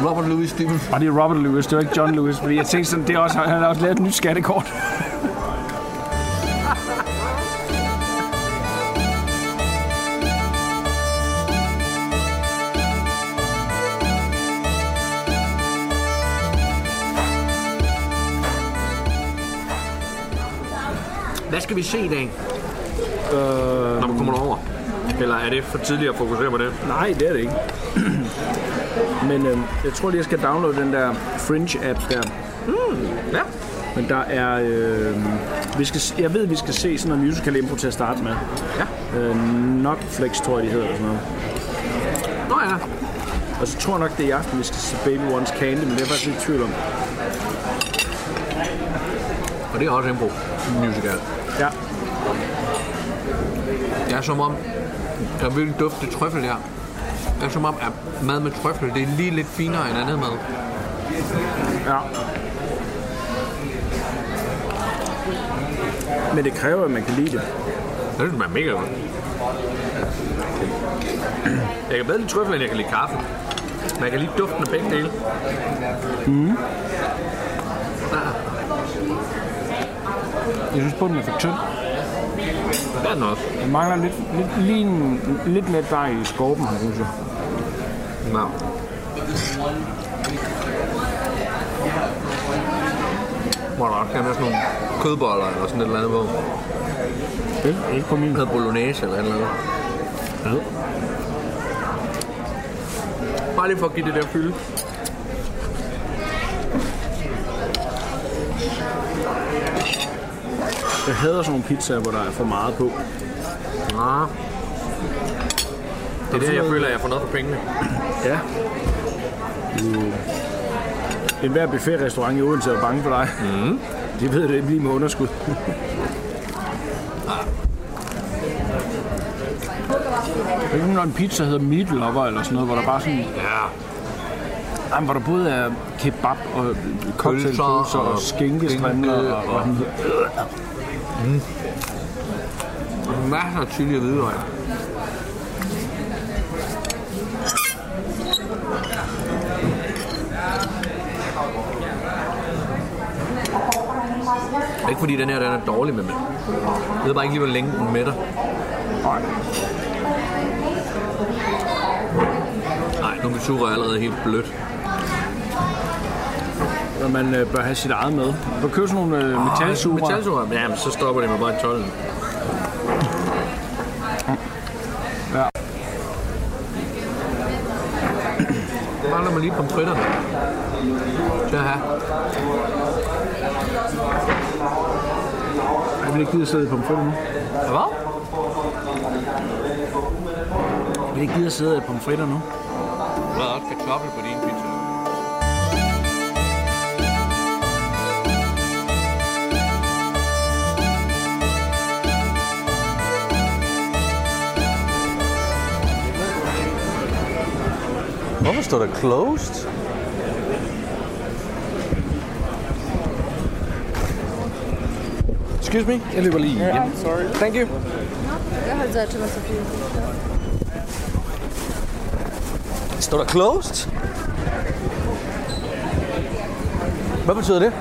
Robert Louis Stevenson. Og det er Robert Lewis, det var ikke John Lewis, fordi jeg tænkte sådan, det er også, han har også lavet et nyt skattekort. Hvad skal vi se i dag? Øh... Når man kommer derover? Eller er det for tidligt at fokusere på det? Nej, det er det ikke. Men øh, jeg tror lige, jeg skal downloade den der Fringe-app der. Ja. Men der er... Øh, vi skal, jeg ved, vi skal se sådan noget musical impro til at starte med. Ja. Øh, Notflex, tror jeg, de hedder. Eller sådan noget. Nå ja. Og så tror jeg nok, det er i aften, vi skal se Baby One's Candy, men det er jeg faktisk ikke tvivl om. Og det er også impro musical. Ja. Er som om, der er virkelig duft til trøffel her. Det er som om, at mad med trøffel, det er lige lidt finere end andet mad. Ja. Men det kræver, at man kan lide det. Det synes man er mega godt. Jeg kan bedre lide trøffel, end jeg kan lide kaffe. Men jeg kan lide duften af begge dele. Jeg synes på, den er for tynd. Det er den også. Den mangler lidt, lidt, lige en, lidt mere dej i skorpen, synes jeg. Nå. Hvor der også gerne være sådan nogle kødboller eller sådan et eller andet på. Det er ikke på min. Noget bolognese eller et eller andet. Ja. bare lige for at give det der fylde. Jeg hader sådan nogle pizzaer, hvor der er for meget på. Ah. Det er der, jeg føler, at jeg får noget for pengene. Ja. Du... En hver buffetrestaurant i Odense er bange for dig. Mm. De ved det lige med underskud. Det er ikke en pizza hedder Meat Lover eller sådan noget, hvor der bare sådan... Ja. Jamen, hvor der både er kebab og cocktailpølser og, og skinkestrimler skinke og, og, og- Masser af chili og hvidløg. Ikke fordi den her den er dårlig med mænd. Jeg ved bare ikke lige, hvor længe den mætter. Nej, nu er sugerør allerede helt blødt. og man øh, bør have sit eget med. Du kan købe sådan nogle øh, metalsugerør. Metalsugerør? Jamen, så stopper det med bare i 12. Mangler man lige pomfritterne. Til at have. Jeg vil ikke gide at sidde i pomfritter nu. Hvad? Jeg vil ikke gide at sidde i pomfritter nu. Der er også kartoffel på din pizza. Hvorfor står der closed? Excuse me, jeg løber lige hjem. Sorry. Thank you. Jag har sagt till mig Sofie. Står der closed? Hvad betyder det?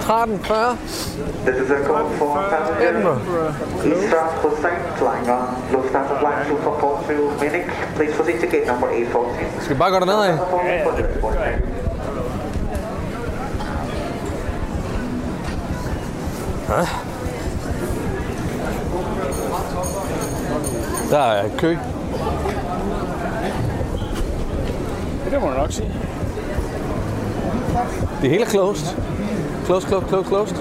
Tretten, 40. This is a call for passenger Eastern Hussein flying on Lufthansa flight 242 Munich. Please proceed to gate number 814. Skal vi bare gå derned af? Ja. Der er kø. Det må du nok sige. Det hele er closed. Closed, closed, closed, closed.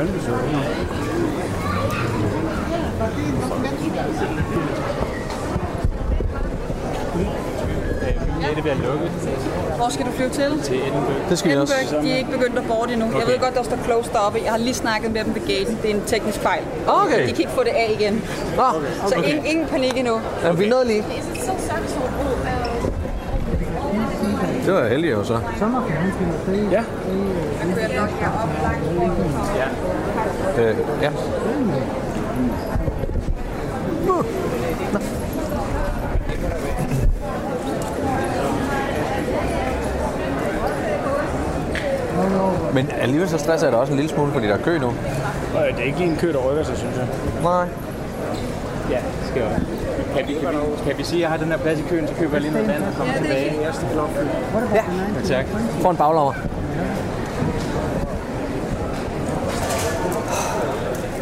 Fandme så. Hvor skal du flyve til? Til Det skal vi også. Edinburgh. De er ikke begyndt at boarde endnu. Jeg ved godt, der står closed deroppe. Jeg har lige snakket med dem ved gaten. Det er en teknisk fejl. Okay. De kan ikke få det af igen. Nå, Så ingen, ingen panik endnu. ja, vi nåede lige. Det var heldig jo så. Ja. Jeg kører nok herop langt Øh, ja. Men alligevel så stresser jeg da også en lille smule, fordi der er kø nu. Og det er ikke en kø, der rykker sig, synes jeg. Nej. Ja, skal jeg. Kan vi, kan, vi, kan vi sige, at jeg har den her plads i køen, så køber jeg lige noget vand og kommer tilbage. Ja, Tak. få en baglommer.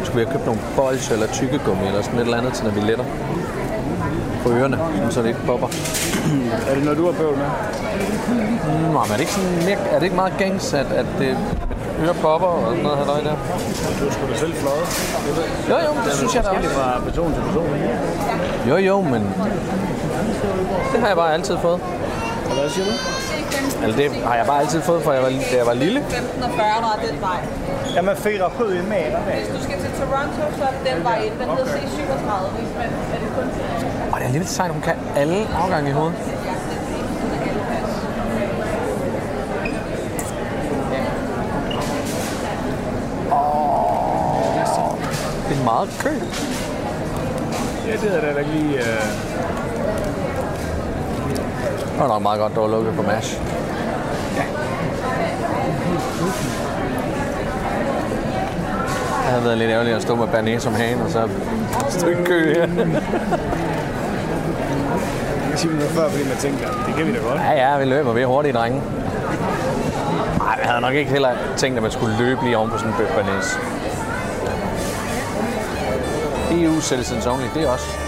Skulle vi have købt nogle bolsjer eller tykkegummi eller sådan et eller andet til, når vi letter på ørerne, så det ikke popper. Er det noget, du har bøvl med? Mm, nej, men er det ikke, sådan mere, er det ikke meget gængs, at, at det ører popper og sådan noget halløj der? Du er sgu da selv fløjet. Jo, jo, det synes jeg da også. fra person til person. Jo, jo, men det har jeg bare altid fået. Og hvad siger du? Altså, det har jeg bare altid fået, fra jeg var, da jeg var lille. 15 og 40, der er den vej. Ja, men 4-7 i maler. Hvis du skal til Toronto, så er det den vej ind. Den hedder C37. Men er det kun til Og det er alligevel sejt, at hun kan alle afgange i hovedet. Åh, det er meget kø. Ja, det er da ikke lige... Uh... Det var nok meget godt, der var lukket på MASH. Det havde været lidt ærgerligt at stå med Bernet som hane, og så et stykke kø her. Jeg siger noget før, fordi man tænker, det kan vi da godt. Ja, ja, vi løber. Vi er hurtige drenge. Nej, jeg havde nok ikke heller tænkt, at man skulle løbe lige oven på sådan en bøf Bernays. EU citizens only, det er også.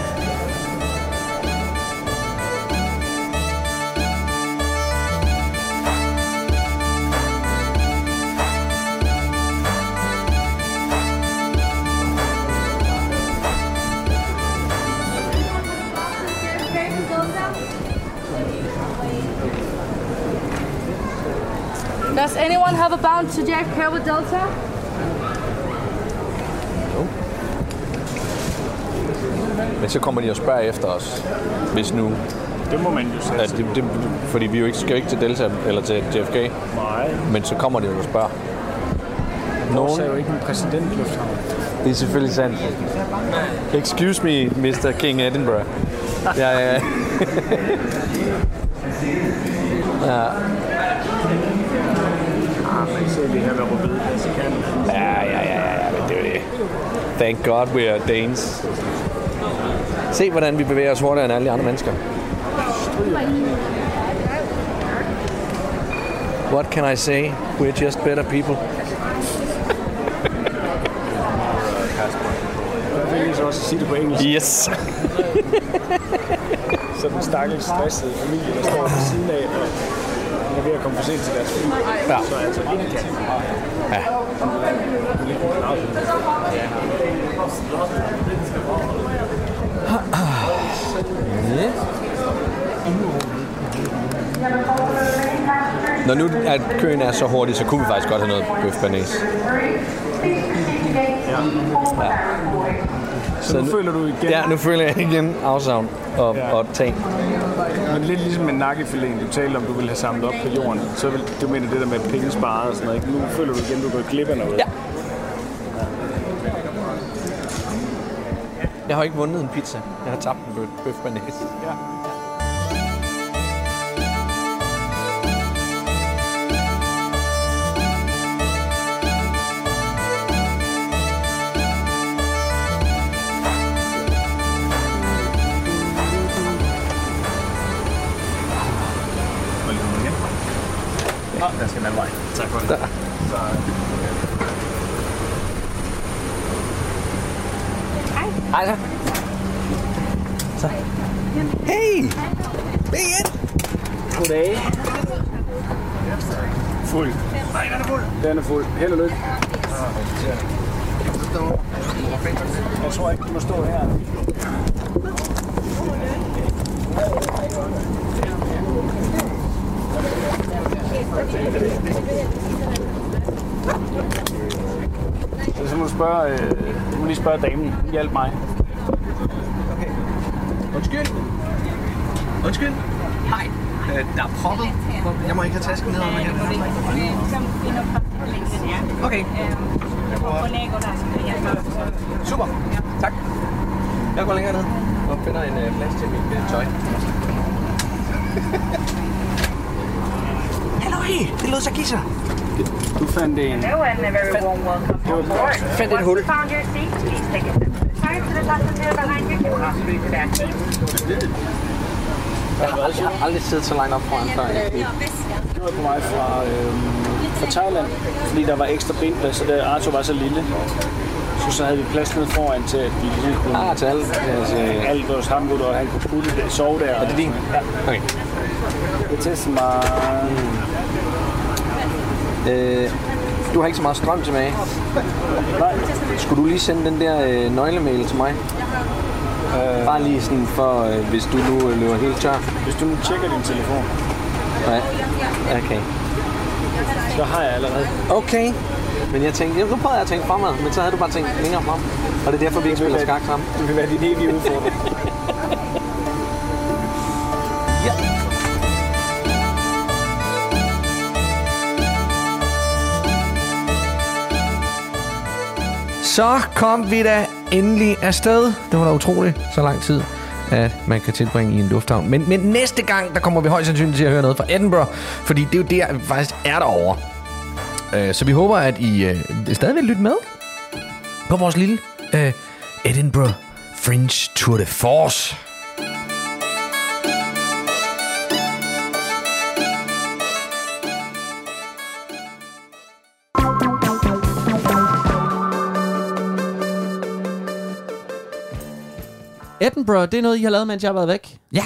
Bound to Jack Carver Delta? Men så kommer de og spørger efter os, hvis nu... Det må man jo sige. At det, det, fordi vi jo ikke, skal jo ikke til Delta eller til JFK. Nej. Men så kommer de jo og spørger. Vores er jo ikke en præsidentlufthavn. Det er selvfølgelig sandt. Excuse me, Mr. King Edinburgh. Ja, ja, ja. men så lige her ved Rødbede, så kan Ja, ja, ja, ja, men det er det. Thank God we are Danes. Se, hvordan vi bevæger os hurtigere end alle andre mennesker. What can I say? We're just better people. Jeg vil lige så også sige det på engelsk. Yes. Så den stakkels stressede familie, der står ved siden af, og er ved at komme for sent til deres fly. Ja. Så altså ikke kan. Ja. Når nu at køen er så hurtig, så kunne vi faktisk godt have noget bøf banæs. Ja. Ja. Så nu føler du igen... Ja, nu føler jeg igen afsavn og, Ja. og tag. Men lidt ligesom med nakkefiléen, du talte om, du ville have samlet op på jorden. Så vil, du mener det der med penge sparet og sådan noget. Ikke? Nu føler du igen, du gået glip af noget. Ja. Jeg har ikke vundet en pizza. Jeg har tabt en bøf, bøf. Ja. Den er fuld. Held og lykke. Jeg tror ikke, du må stå her. Så må du spørge, øh, må lige spørge damen. Hjælp mig. Undskyld. Undskyld. Hej. Øh, der er proppet. Jeg må ikke have tasken ned. Okay. Super. Tak. Jeg går længere ned og finder en øh, plads til mit øh, tøj. Hallo, hey. Det lød så gisser. Du fandt en... Hello and a very warm welcome on board. Fandt et hul. Found your seat, please take a step aside to the passenger behind you can possibly to that seat. Jeg har aldrig, siddet så langt op foran før. Det var på vej fra, øh, fra Thailand, fordi der var ekstra benplads, så da Arthur var så lille, så, så havde vi plads nede foran til, at vi ligesom kunne... Ah, til alle? Altså, alt vores hamburg, og han kunne putte sove der. Er det din? Ja. Okay. Det er til mig... Øh, du har ikke så meget strøm tilbage. Nej. Skulle du lige sende den der øh, nøglemail til mig? Øh. Bare lige sådan for, øh, hvis du nu øh, løber helt tør. Hvis du nu tjekker din telefon. Ja, okay. Så har jeg allerede. Okay. Men jeg tænkte, nu prøvede jeg at tænke fremad, men så havde du bare tænkt længere frem. Og det er derfor, vi ikke spiller skak sammen. Det vil være din evige udfordring. ja. Så kom vi da endelig afsted. Det var da utroligt så lang tid, at man kan tilbringe i en lufthavn. Men, men næste gang, der kommer vi højst sandsynligt til at høre noget fra Edinburgh, fordi det er jo der, vi faktisk er derovre. Øh, Så vi håber, at I øh, stadig vil lytte med på vores lille øh, Edinburgh Fringe Tour de Force. Edinburgh, det er noget, I har lavet, mens jeg har været væk. Ja.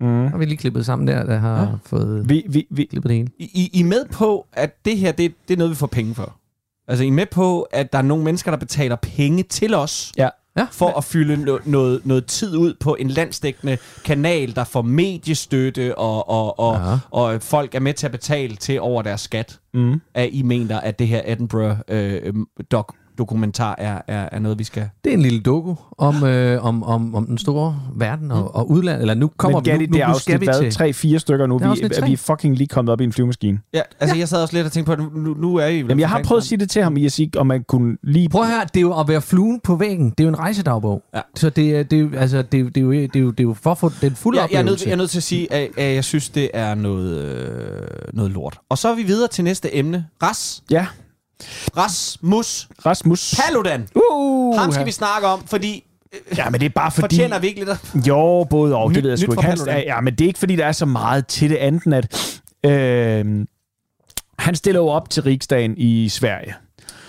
Mm. Har vi lige klippet sammen der, der har Ja. fået Vi, vi, vi, klippet det hele. I, I er med på, at det her, det, det er noget, vi får penge for. Altså, I er med på, at der er nogle mennesker, der betaler penge til os, Ja. Ja. for at fylde no, noget, noget tid ud på en landsdækkende kanal, der får mediestøtte, og, og, og, Ja. og folk er med til at betale til over deres skat. mm. At I mener, at det her Edinburgh øh, dok dokumentar er, er, er noget, vi skal... Det er en lille doku om, øh, om, om, om den store verden og, og udlandet. Eller nu kommer Men vi, nu, det nu, er nu afsnit skal vi til... Tre-fire stykker nu. Er Vi, er, tre. vi er fucking lige kommet op i en flyvemaskine. Ja, altså ja. jeg sad også lidt og tænkte på, at nu, nu er I... Jamen, jeg har prøvet at sige det til ham, i at sige, om man kunne lige... Prøv her, det er jo at være fluen på væggen. Det er jo en rejsedagbog. Ja. Så det er, det er, jo- altså, det er, jo- det er, jo, det er, jo, det er jo for at få den fulde jeg, jeg, er nødt, jeg er nødt til at sige, at, at jeg synes, det er noget, øh, noget lort. Og så er vi videre til næste emne. Ras. Ja, Rasmus Rasmus. Paludan. Uh, Ham skal vi snakke om, fordi... Ja, men det er bare fordi... Fortjener vi ikke lidt. Jo, både og, det ved jeg sgu ikke. Han, ja, men det er ikke, fordi der er så meget til det andet, at øh, han stiller jo op til Riksdagen i Sverige.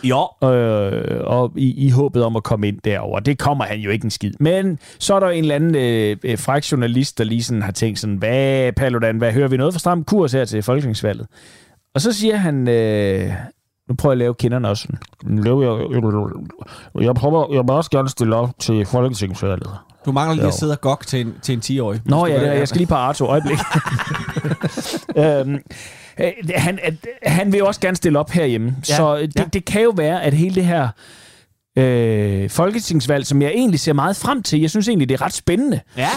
Jo. Øh, og i, i håbet om at komme ind derover. Det kommer han jo ikke en skid. Men så er der en eller anden øh, øh, fræk journalist, der lige sådan har tænkt sådan, hvad, Paludan, hvad hører vi noget for stram kurs her til folketingsvalget? Og så siger han, øh, nu prøver jeg at lave kinderne også. Laver Jeg, jeg, prøver, jeg må også gerne stille op til folketingsvalget. Du mangler lige at Jo. sidde og gok til en, til en 10-årig. Nå ja, det, jeg skal lige på Arto øjeblik. øhm, øh, han, at, han vil også gerne stille op herhjemme. Ja, så det, ja. det kan jo være, at hele det her øh, folketingsvalg, som jeg egentlig ser meget frem til, jeg synes egentlig, det er ret spændende. Ja.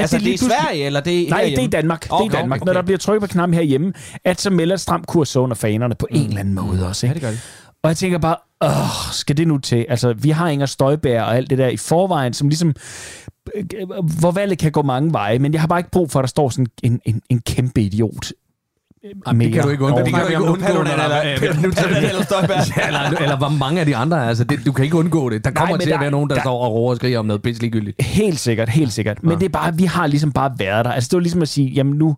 Altså, det, lige er i Sverige, eller det er Nej, herhjemme? det er i Danmark. Det er i Okay, Danmark. okay. Når der bliver trykket på knappen herhjemme, at så melder et stram kurs under fanerne på en eller anden måde også. Ja, Ikke? det gør det. Og jeg tænker bare, åh, skal det nu til? Altså, vi har Inger Støjbær og alt det der i forvejen, som ligesom, øh, hvor valget kan gå mange veje, men jeg har bare ikke brug for, at der står sådan en, en, en kæmpe idiot. Jamen, det kan du ikke undgå. Det kan du ikke undgå, når der er- Ja, eller, eller hvor mange af de andre, altså det, du kan ikke undgå det. Der kommer men til at der- være nogen, der, der- står og roer og skriger om noget pisse ligegyldigt. Helt sikkert, helt sikkert. Men det er bare, vi har ligesom bare været der. Altså, det var ligesom at sige, jamen nu,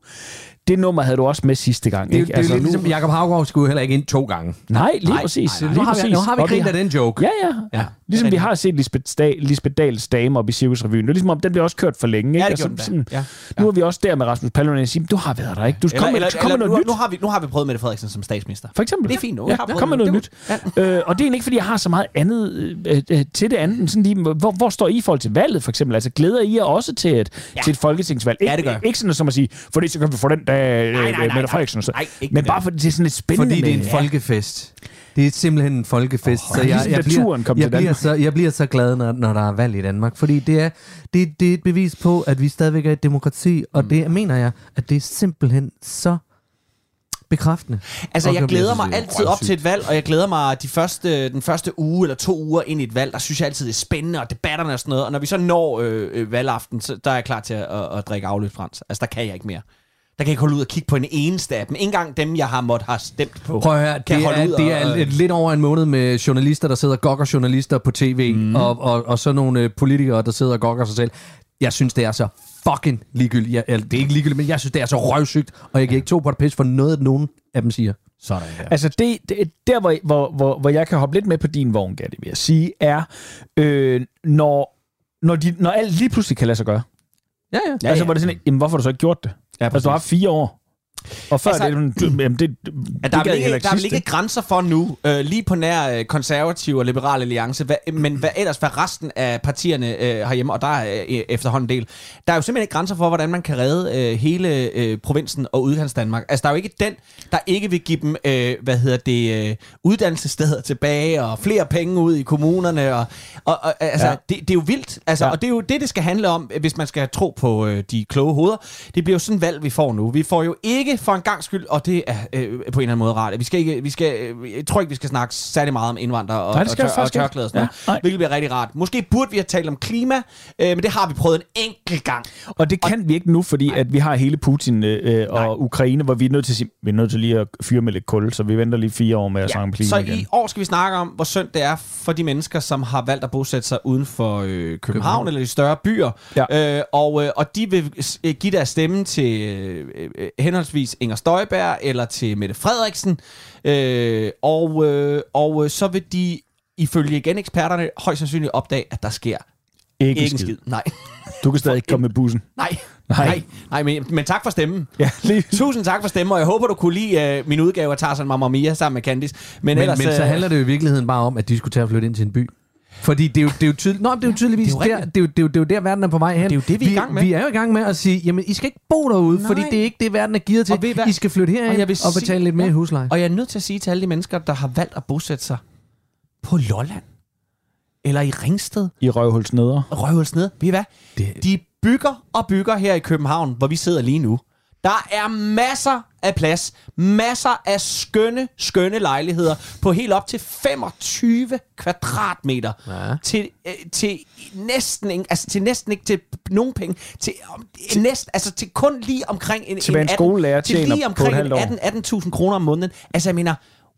det nummer havde du også med sidste gang. Det, er jo- ikke? det er lidt nu- ligesom, Jacob Havgaard skulle heller ikke ind to gange. Nej, lige Nej, præcis. nej, nej. Lige Nu har vi- præcis. nu har vi grint af den joke. Ja, ja. Ja, ja. Ligesom vi har set Lisbeth, Sta- Lisbeth Dahls dame op i Cirkusrevyen. Det er ligesom om, den bliver også kørt for længe. Ikke? Ja, det Altså, da. sådan, Ja. Nu er vi også der med Rasmus Paludan og siger, du har været der, ikke? Du kommer eller, med, kom med noget nu, nyt. nu, har vi, nu har vi prøvet Mette Frederiksen som statsminister. For eksempel. Det er fint nu. Ja, kom med noget det. nyt. Øh, og det er egentlig ikke, fordi jeg har så meget andet øh, øh, til det andet. Sådan lige, hvor, hvor står I i forhold til valget, for eksempel? Altså, glæder I jer også til et, til et folketingsvalg? Ikke, det. Ikke sådan som at sige, fordi så kan vi få den dag, Nej, nej, øh, nej, Mette nej. Frederiksen. og så. Nej, ikke Men bare fordi det er sådan lidt spændende. Fordi det er en folkefest. Det er simpelthen en folkefest. Åh, ligesom da turen kom jeg, til bliver Danmark. så, jeg bliver så glad, når, når der er valg i Danmark. Fordi det er, det, det er et bevis på, at vi stadigvæk er et demokrati. Og det mener jeg, at det er simpelthen så bekræftende. Altså, jeg så bliver glæder så mig altid op til et valg, og jeg glæder mig de første, den første uge eller to uger ind i et valg, der synes jeg altid, det er spændende, og debatterne og sådan noget. Og når vi så når øh, øh, valgaften, så der er jeg klar til at, at, at drikke afløbsfrans. Altså, der kan jeg ikke mere. Der kan jeg ikke holde ud og kigge på en eneste af dem. Ikke engang dem, jeg har måttet have stemt på. Prøv at høre, kan det er, ud det og- er lidt, lidt over en måned med journalister, der sidder og gokker journalister på tv, mm. og, og, og så nogle øh, politikere, der sidder og gokker sig selv. Jeg synes, det er så fucking ligegyldigt. Jeg, eller, det er ikke ligegyldigt, men jeg synes, det er så røvsygt, og jeg kan ikke to på det pis for noget, at nogen af dem siger. Sådan der. Altså det, det der, hvor, hvor, hvor, hvor jeg kan hoppe lidt med på din vogn, Gatti, vil jeg sige, er, øh, når, når, de, når alt lige pludselig kan lade sig gøre. Ja, ja. ja altså, hvor det sådan, jamen, hvorfor har du så ikke gjort det? Ja, altså, du har haft fire år. Og før Altså, det, jamen, det, At der, er ikke, der er vel ikke grænser for nu, øh, lige på nær øh, konservativ og liberal alliance, hvad, men hvad ellers, hvad resten af partierne øh, herhjemme, og der er øh, efterhånden en del, der er jo simpelthen ikke grænser for, hvordan man kan redde øh, hele øh, provinsen og udkants Danmark. Altså, der er jo ikke den, der ikke vil give dem, øh, hvad hedder det, øh, uddannelsessteder tilbage, og flere penge ud i kommunerne, og, og, og altså, ja. Det, det er jo vildt, altså. Ja. og det er jo det, det skal handle om, hvis man skal tro på øh, de kloge hoveder. Det bliver jo sådan et valg, vi får nu. Vi får jo ikke for en gang skyld, og det er øh, på en eller anden måde rart. Vi skal ikke, vi skal, øh, jeg tror ikke, vi skal snakke særlig meget om indvandrere og, Nej, og, tør, og ikke. tørklæder og sådan Ja, noget, nej. hvilket bliver rigtig rart. Måske burde vi have talt om klima, øh, men det har vi prøvet en enkelt gang. Og det kan vi ikke nu, fordi at vi har hele Putin øh, og Ukraine, hvor vi er nødt til vi er nødt til lige at fyre med lidt kul, så vi venter lige fire år med at snakke om klima Så igen. i år skal vi snakke om, hvor synd det er for de mennesker, som har valgt at bosætte sig uden for øh, København, København eller de større byer. Ja. Øh, og, øh, og de vil øh, give deres stemme til øh, øh, henholdsvis Inger Støjberg eller til Mette Frederiksen. Øh, og, øh, og øh, så vil de ifølge igen eksperterne højst sandsynligt opdage, at der sker Ikke ikke en skid. skid. Nej. Du kan stadig ikke komme med bussen. Nej, nej, nej, nej men, men tak for stemmen. Ja, lige. Tusind tak for stemmen, og jeg håber, du kunne lide uh, min udgave af Tarzan Mamma Mia sammen med Candice. Men, Men, ellers, men så øh, handler det jo i virkeligheden bare om, at de skulle tage og flytte ind til en by. Fordi det er jo, det er jo, tydelig, Nå, det er jo tydeligvis Det er jo der, det er jo, det, er jo, det er jo der, verden er på vej hen. Det er jo det, vi er i gang med. Vi er jo i gang med at sige, jamen, I skal ikke bo derude, Nej. fordi det er ikke det, verden er givet til. Og ved I hvad? I skal flytte herind og, jeg vil og betale sige- lidt mere ja. i husleje. Og jeg er nødt til at sige til alle de mennesker, der har valgt at bosætte sig på Lolland, eller i Ringsted, I røvhulsneder. Røvhulsnede, ved I hvad? Det- De bygger og bygger her i København, hvor vi sidder lige nu. Der er masser af plads, masser af skønne, skønne lejligheder på helt op til 25 kvadratmeter. Ja. Til, øh, til næsten ikke, altså til næsten ikke til nogen penge, til, om, næsten, altså til kun lige omkring en, Til hvad en 18 skolelærer til lige omkring halvt år. 18 18.000 kroner om måneden. Altså jeg mener,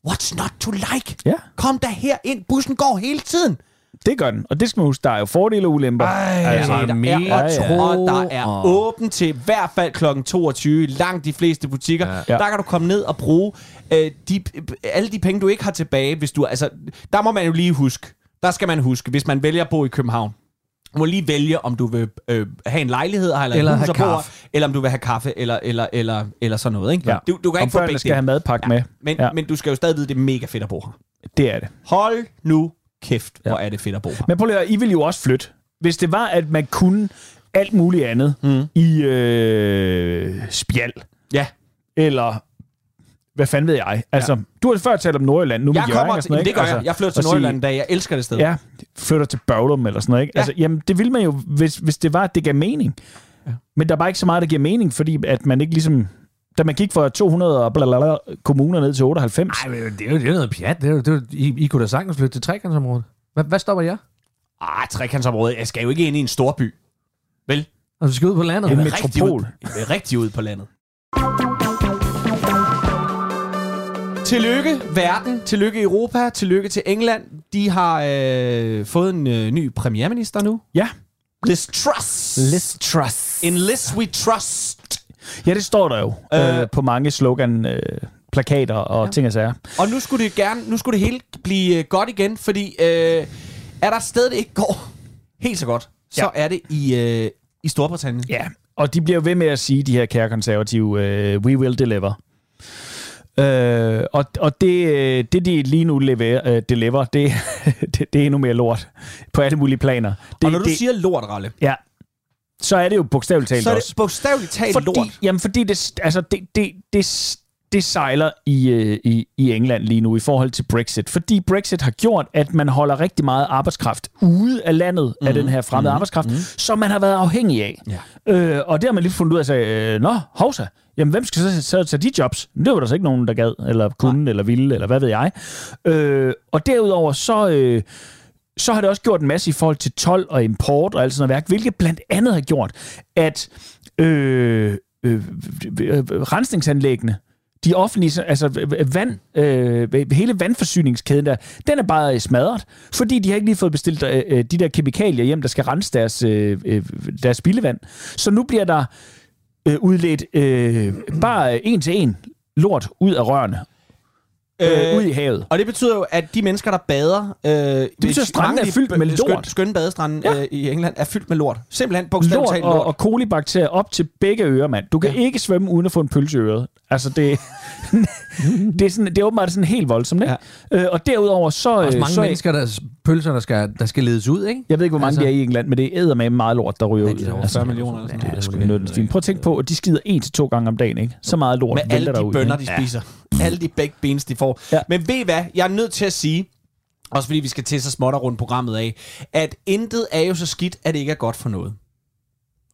what's not to like? Ja. Kom da her ind, bussen går hele tiden. Det gør den. Og det skal man huske, der er jo fordele og ulemper. Ej, altså, der er, mere og, ja, ja. og der er åbent til i hvert fald kl. 22 langt de fleste butikker. Ja. Ja. Der kan du komme ned og bruge øh, de, alle de penge, du ikke har tilbage. Hvis du, altså, der må man jo lige huske, der skal man huske, hvis man vælger at bo i København, du må lige vælge, om du vil øh, have en lejlighed eller, Eller hus have kaffe. eller om du vil have kaffe, eller, eller, eller, eller sådan noget. Ikke? Ja. Du, du kan Om ikke få begge skal have madpakke med. Men, Ja. men du skal jo stadig vide, det er mega fedt at bo her. Det er det. Hold nu kæft, hvor er det fedt at bo her. Men prøv lige at I vil jo også flytte. Hvis det var, at man kunne alt muligt andet mm. i øh, spjald, Ja. eller hvad fanden ved jeg. Altså, ja. du har før talt om Nordjylland, nu Jeg med kommer Jørgen og til, sådan det gør jeg. Altså, Jeg flytter til sige, Nordjylland, da jeg elsker det sted. Ja, flytter til Børglum eller sådan noget, ikke? Ja. Altså, jamen, det vil man jo, hvis, hvis det var, at det gav mening. Ja. Men der er bare ikke så meget, der giver mening, fordi at man ikke ligesom... Da man gik fra 200 og blablabla kommuner ned til 98. Nej, det er jo, det er noget pjat. Det er jo, det er jo, I, I kunne da sagtens flytte til trekantsområdet. Hvad, hvad stopper jer? Ah, trekantsområdet. Jeg skal jo ikke ind i en stor by. Vel? Og du skal ud på landet? En Jeg vil rigtig metropol. Ud, jeg rigtig ud på landet. Tillykke verden, tillykke Europa, tillykke til England. De har øh, fået en øh, ny premierminister nu. Ja. Liz Truss. Liz Truss. In Liz we trust. Ja, det står der jo øh, Øh. på mange slogan, øh, plakater og ja. ting og sager. Og nu skulle det gerne, nu skulle det hele blive øh, godt igen, fordi øh, er der et sted, det ikke går helt så godt, så Ja. er det i, øh, i Storbritannien. Ja, og de bliver ved med at sige, de her kære konservative, øh, we will deliver. Øh, og og det, øh, det, de lige nu leverer, øh, deliver, det, det, det er endnu mere lort på alle mulige planer. Det, Og når du det, siger lort, Ralle, Ja, så er det jo bogstaveligt talt så er også. det bogstaveligt talt fordi, lort. Jamen, fordi det, altså, det, det, det, det sejler i, øh, i, i England lige nu i forhold til Brexit. Fordi Brexit har gjort, at man holder rigtig meget arbejdskraft ude af landet mm. af den her fremmede mm. arbejdskraft, mm. som man har været afhængig af. Ja. Øh, og det har man lige fundet ud af at sige, øh, nå, hovsa, jamen hvem skal så, så tage de jobs? Det var der så ikke nogen, der gad, eller kunne, eller ville, eller hvad ved jeg. Øh, og derudover så... Øh, så har det også gjort en masse i forhold til tolv og import og alt sådan noget værk, hvilket blandt andet har gjort, at øh, øh, øh, øh rensningsanlæggene, de offentlige, altså øh, vand, øh, hele vandforsyningskæden der, den er bare smadret, fordi de har ikke lige fået bestilt øh, de der kemikalier hjem, der skal rense deres, øh, deres spildevand. Så nu bliver der øh, udledt øh, bare en til en lort ud af rørene, øh, ud i havet. Og det betyder jo, at de mennesker, der bader... Øh, det betyder, at strandene er fyldt med lort. Skøn, skønne badestrande ja. øh, i England er fyldt med lort. Simpelthen bogstaveligt lort talt og, lort. og kolibakterier op til begge ører, mand. Du kan ja. ikke svømme uden at få en pølse i øret. Altså, det, det, er, sådan, det er åbenbart sådan helt voldsomt, ikke? Ja. Øh, og derudover så... Også øh, mange så, mennesker, der pølser, der skal, der skal ledes ud, ikke? Jeg ved ikke, hvor mange Altså- altså, de er i England, men det er med meget lort, der ryger ud. de er over 40 millioner eller sådan det noget. er sgu noget. Prøv at tænke på, at de skider en til to gange om dagen, ikke? Så meget lort Med alle de bønner, de spiser. Alle de baked beans, de får. Ja. Men ved I hvad? Jeg er nødt til at sige, også fordi vi skal til så småt og rundt programmet af, at intet er jo så skidt, at det ikke er godt for noget.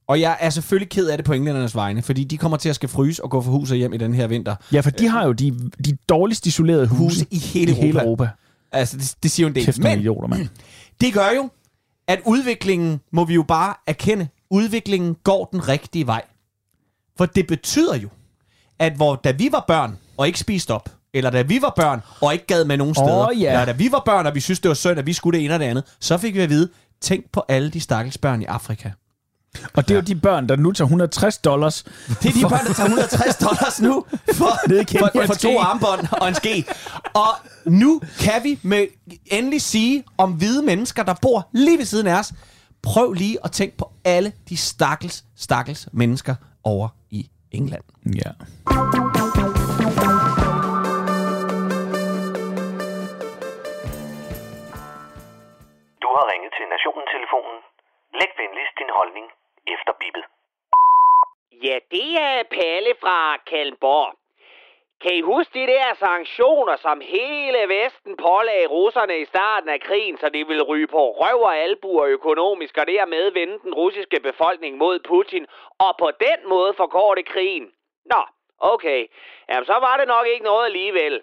Og jeg er selvfølgelig ked af det på englændernes vegne, fordi de kommer til at skal fryse og gå for hus og hjem i den her vinter. Ja, for de har jo de, de dårligst isolerede huse, Huse i hele i hele Europa. Europa. Altså, det, det siger jo en del. Kæft Men idioter, mand. det gør jo, at udviklingen, må vi jo bare erkende, udviklingen går den rigtige vej. For det betyder jo, at hvor, da vi var børn og ikke spiste op, eller da vi var børn og ikke gad med nogen Åh, steder, ja. eller da vi var børn, og vi synes, det var synd, at vi skulle det ene og det andet, så fik vi at vide, tænk på alle de stakkels børn i Afrika. Og det er jo de børn, der nu tager 160 dollars. Det er de børn, der tager 160 dollars nu for, for, for ske. to armbånd og en ske. Og nu kan vi med endelig sige om hvide mennesker, der bor lige ved siden af os, prøv lige at tænke på alle de stakkels, stakkels mennesker over i England. Ja. Station-telefonen. Læg venligst din holdning efter bippet. Ja, det er Palle fra Kalmborg. Kan I huske de der sanktioner, som hele Vesten pålagde russerne i starten af krigen, så de ville ryge på røv og albuer økonomisk, og dermed vende den russiske befolkning mod Putin, og på den måde forkorte krigen? Nå, okay. Jamen, så var det nok ikke noget alligevel.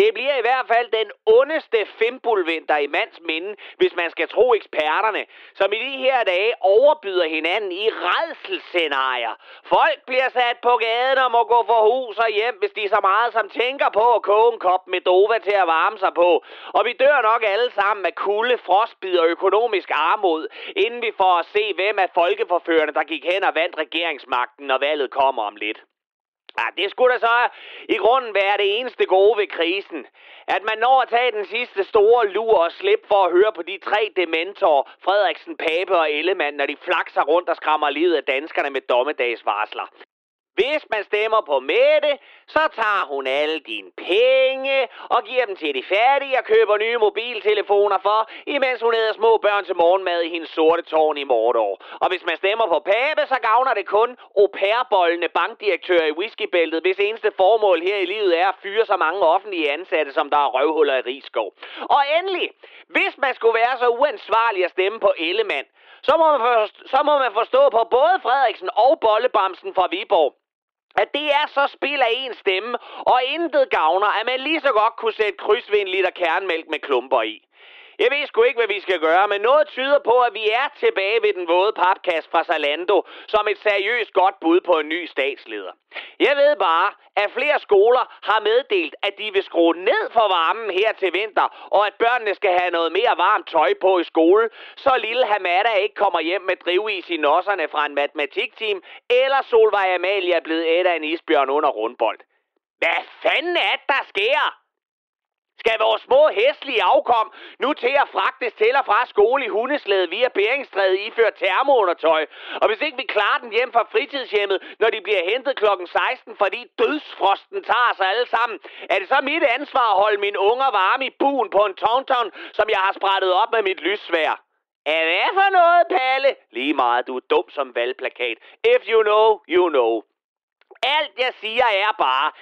Det bliver i hvert fald den ondeste fimbulvinter i mands minde, hvis man skal tro eksperterne, som i de her dage overbyder hinanden i redselscenarier. Folk bliver sat på gaden og må gå for hus og hjem, hvis de så meget som tænker på at koge en kop med dova til at varme sig på. Og vi dør nok alle sammen af kulde, frostbid og økonomisk armod, inden vi får at se, hvem af folkeforførerne, der gik hen og vandt regeringsmagten, når valget kommer om lidt. Ja, det skulle da så i grunden være det eneste gode ved krisen. At man når at tage den sidste store lur og slip for at høre på de tre dementorer, Frederiksen, Pape og Ellemann, når de flakser rundt og skræmmer livet af danskerne med dommedagsvarsler. Hvis man stemmer på Mette, så tager hun alle dine penge og giver dem til de fattige og køber nye mobiltelefoner for, imens hun æder små børn til morgenmad i hendes sorte tårn i Mordor. Og hvis man stemmer på Pape, så gavner det kun au bankdirektør bankdirektører i whiskybæltet, hvis eneste formål her i livet er at fyre så mange offentlige ansatte, som der er røvhuller i Rigskov. Og endelig, hvis man skulle være så uansvarlig at stemme på Ellemann, så må, man forstå, så må man forstå på både Frederiksen og Bollebamsen fra Viborg, at det er så spil af en stemme, og intet gavner, at man lige så godt kunne sætte kryds ved en liter kernmælk med klumper i. Jeg ved sgu ikke, hvad vi skal gøre, men noget tyder på, at vi er tilbage ved den våde papkast fra Zalando som et seriøst godt bud på en ny statsleder. Jeg ved bare, at flere skoler har meddelt, at de vil skrue ned for varmen her til vinter, og at børnene skal have noget mere varmt tøj på i skole, så lille Hamada ikke kommer hjem med drivis i nosserne fra en matematikteam, eller Solvej Amalie er blevet et af en isbjørn under rundbold. Hvad fanden er det, der sker? Skal vores små hæslige afkom nu til at fragtes til og fra skole i hundeslæde via Beringstræde iført termoundertøj? Og hvis ikke vi klarer den hjem fra fritidshjemmet, når de bliver hentet klokken 16, fordi dødsfrosten tager sig alle sammen, er det så mit ansvar at holde mine unger varme i buen på en tauntaun, som jeg har sprættet op med mit lyssvær? Er hvad for noget, Palle? Lige meget, du er dum som valgplakat. If you know, you know. Alt jeg siger er bare,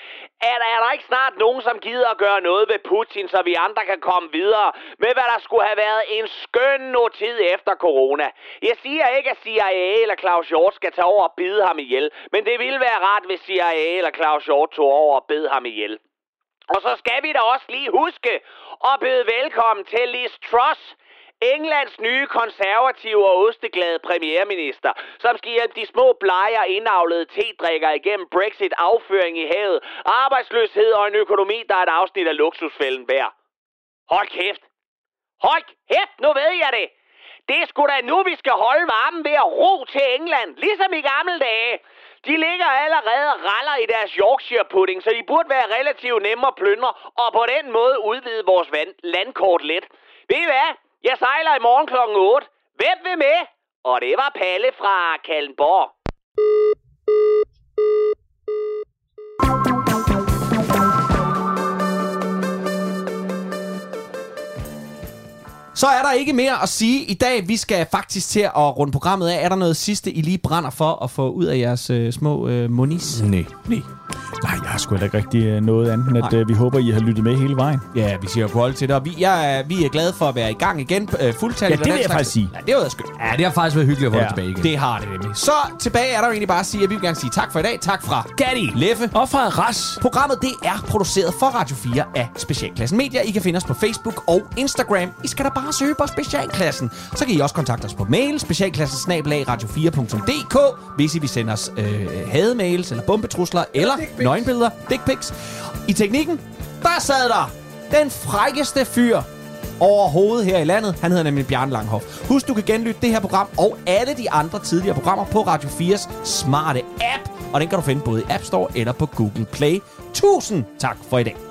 at er der ikke snart nogen, som gider at gøre noget ved Putin, så vi andre kan komme videre med, hvad der skulle have været en skøn tid efter corona. Jeg siger ikke, at CIA eller Claus Hjort skal tage over og bide ham ihjel, men det ville være rart, hvis CIA eller Claus Hjort tog over og bed ham ihjel. Og så skal vi da også lige huske at byde velkommen til Liz Truss, Englands nye konservative og osteglade premierminister, som skal hjælpe de små bleger indavlede tedrikker igennem Brexit, afføring i havet, arbejdsløshed og en økonomi, der er et afsnit af luksusfælden værd. Hold kæft! Hold kæft, nu ved jeg det! Det er sgu da nu, vi skal holde varmen ved at ro til England, ligesom i gamle dage. De ligger allerede raller i deres Yorkshire pudding, så de burde være relativt nemme at plyndre, og på den måde udvide vores vand- landkort lidt. Ved I hvad? Jeg sejler i morgen kl. 8. Hvem vil med? Og det var Palle fra Kallenborg. Så er der ikke mere at sige i dag. Vi skal faktisk til at runde programmet af. Er der noget sidste, I lige brænder for at få ud af jeres øh, små øh, monis? Nej. Nej. Nej, jeg har sgu ikke rigtig øh, noget andet, end at øh, vi håber, I har lyttet med hele vejen. Ja, vi siger holde til det. Og vi, jeg, er- vi er glade for at være i gang igen. Øh, fuldtalligt. Ja, det vil jeg faktisk sige. Ja, det har været skønt. Ja, det har faktisk været hyggeligt at få ja. tilbage igen. Det har det nemlig. Så tilbage er der jo egentlig bare at sige, at vi vil gerne sige tak for i dag. Tak fra Gatti, Leffe og fra Ras. Programmet det er produceret for Radio 4 af Specialklassen Media. I kan finde os på Facebook og Instagram. I skal da bare søge på Specialklassen. Så kan I også kontakte os på mail, specialklassen radio4.dk, hvis I vil sende os øh, hademails eller bombetrusler eller nøgenbilleder, dick pics. I teknikken, der sad der den frækkeste fyr overhovedet her i landet. Han hedder nemlig Bjørn Langhoff. Husk, du kan genlytte det her program og alle de andre tidligere programmer på Radio 4's smarte app. Og den kan du finde både i App Store eller på Google Play. Tusind tak for i dag.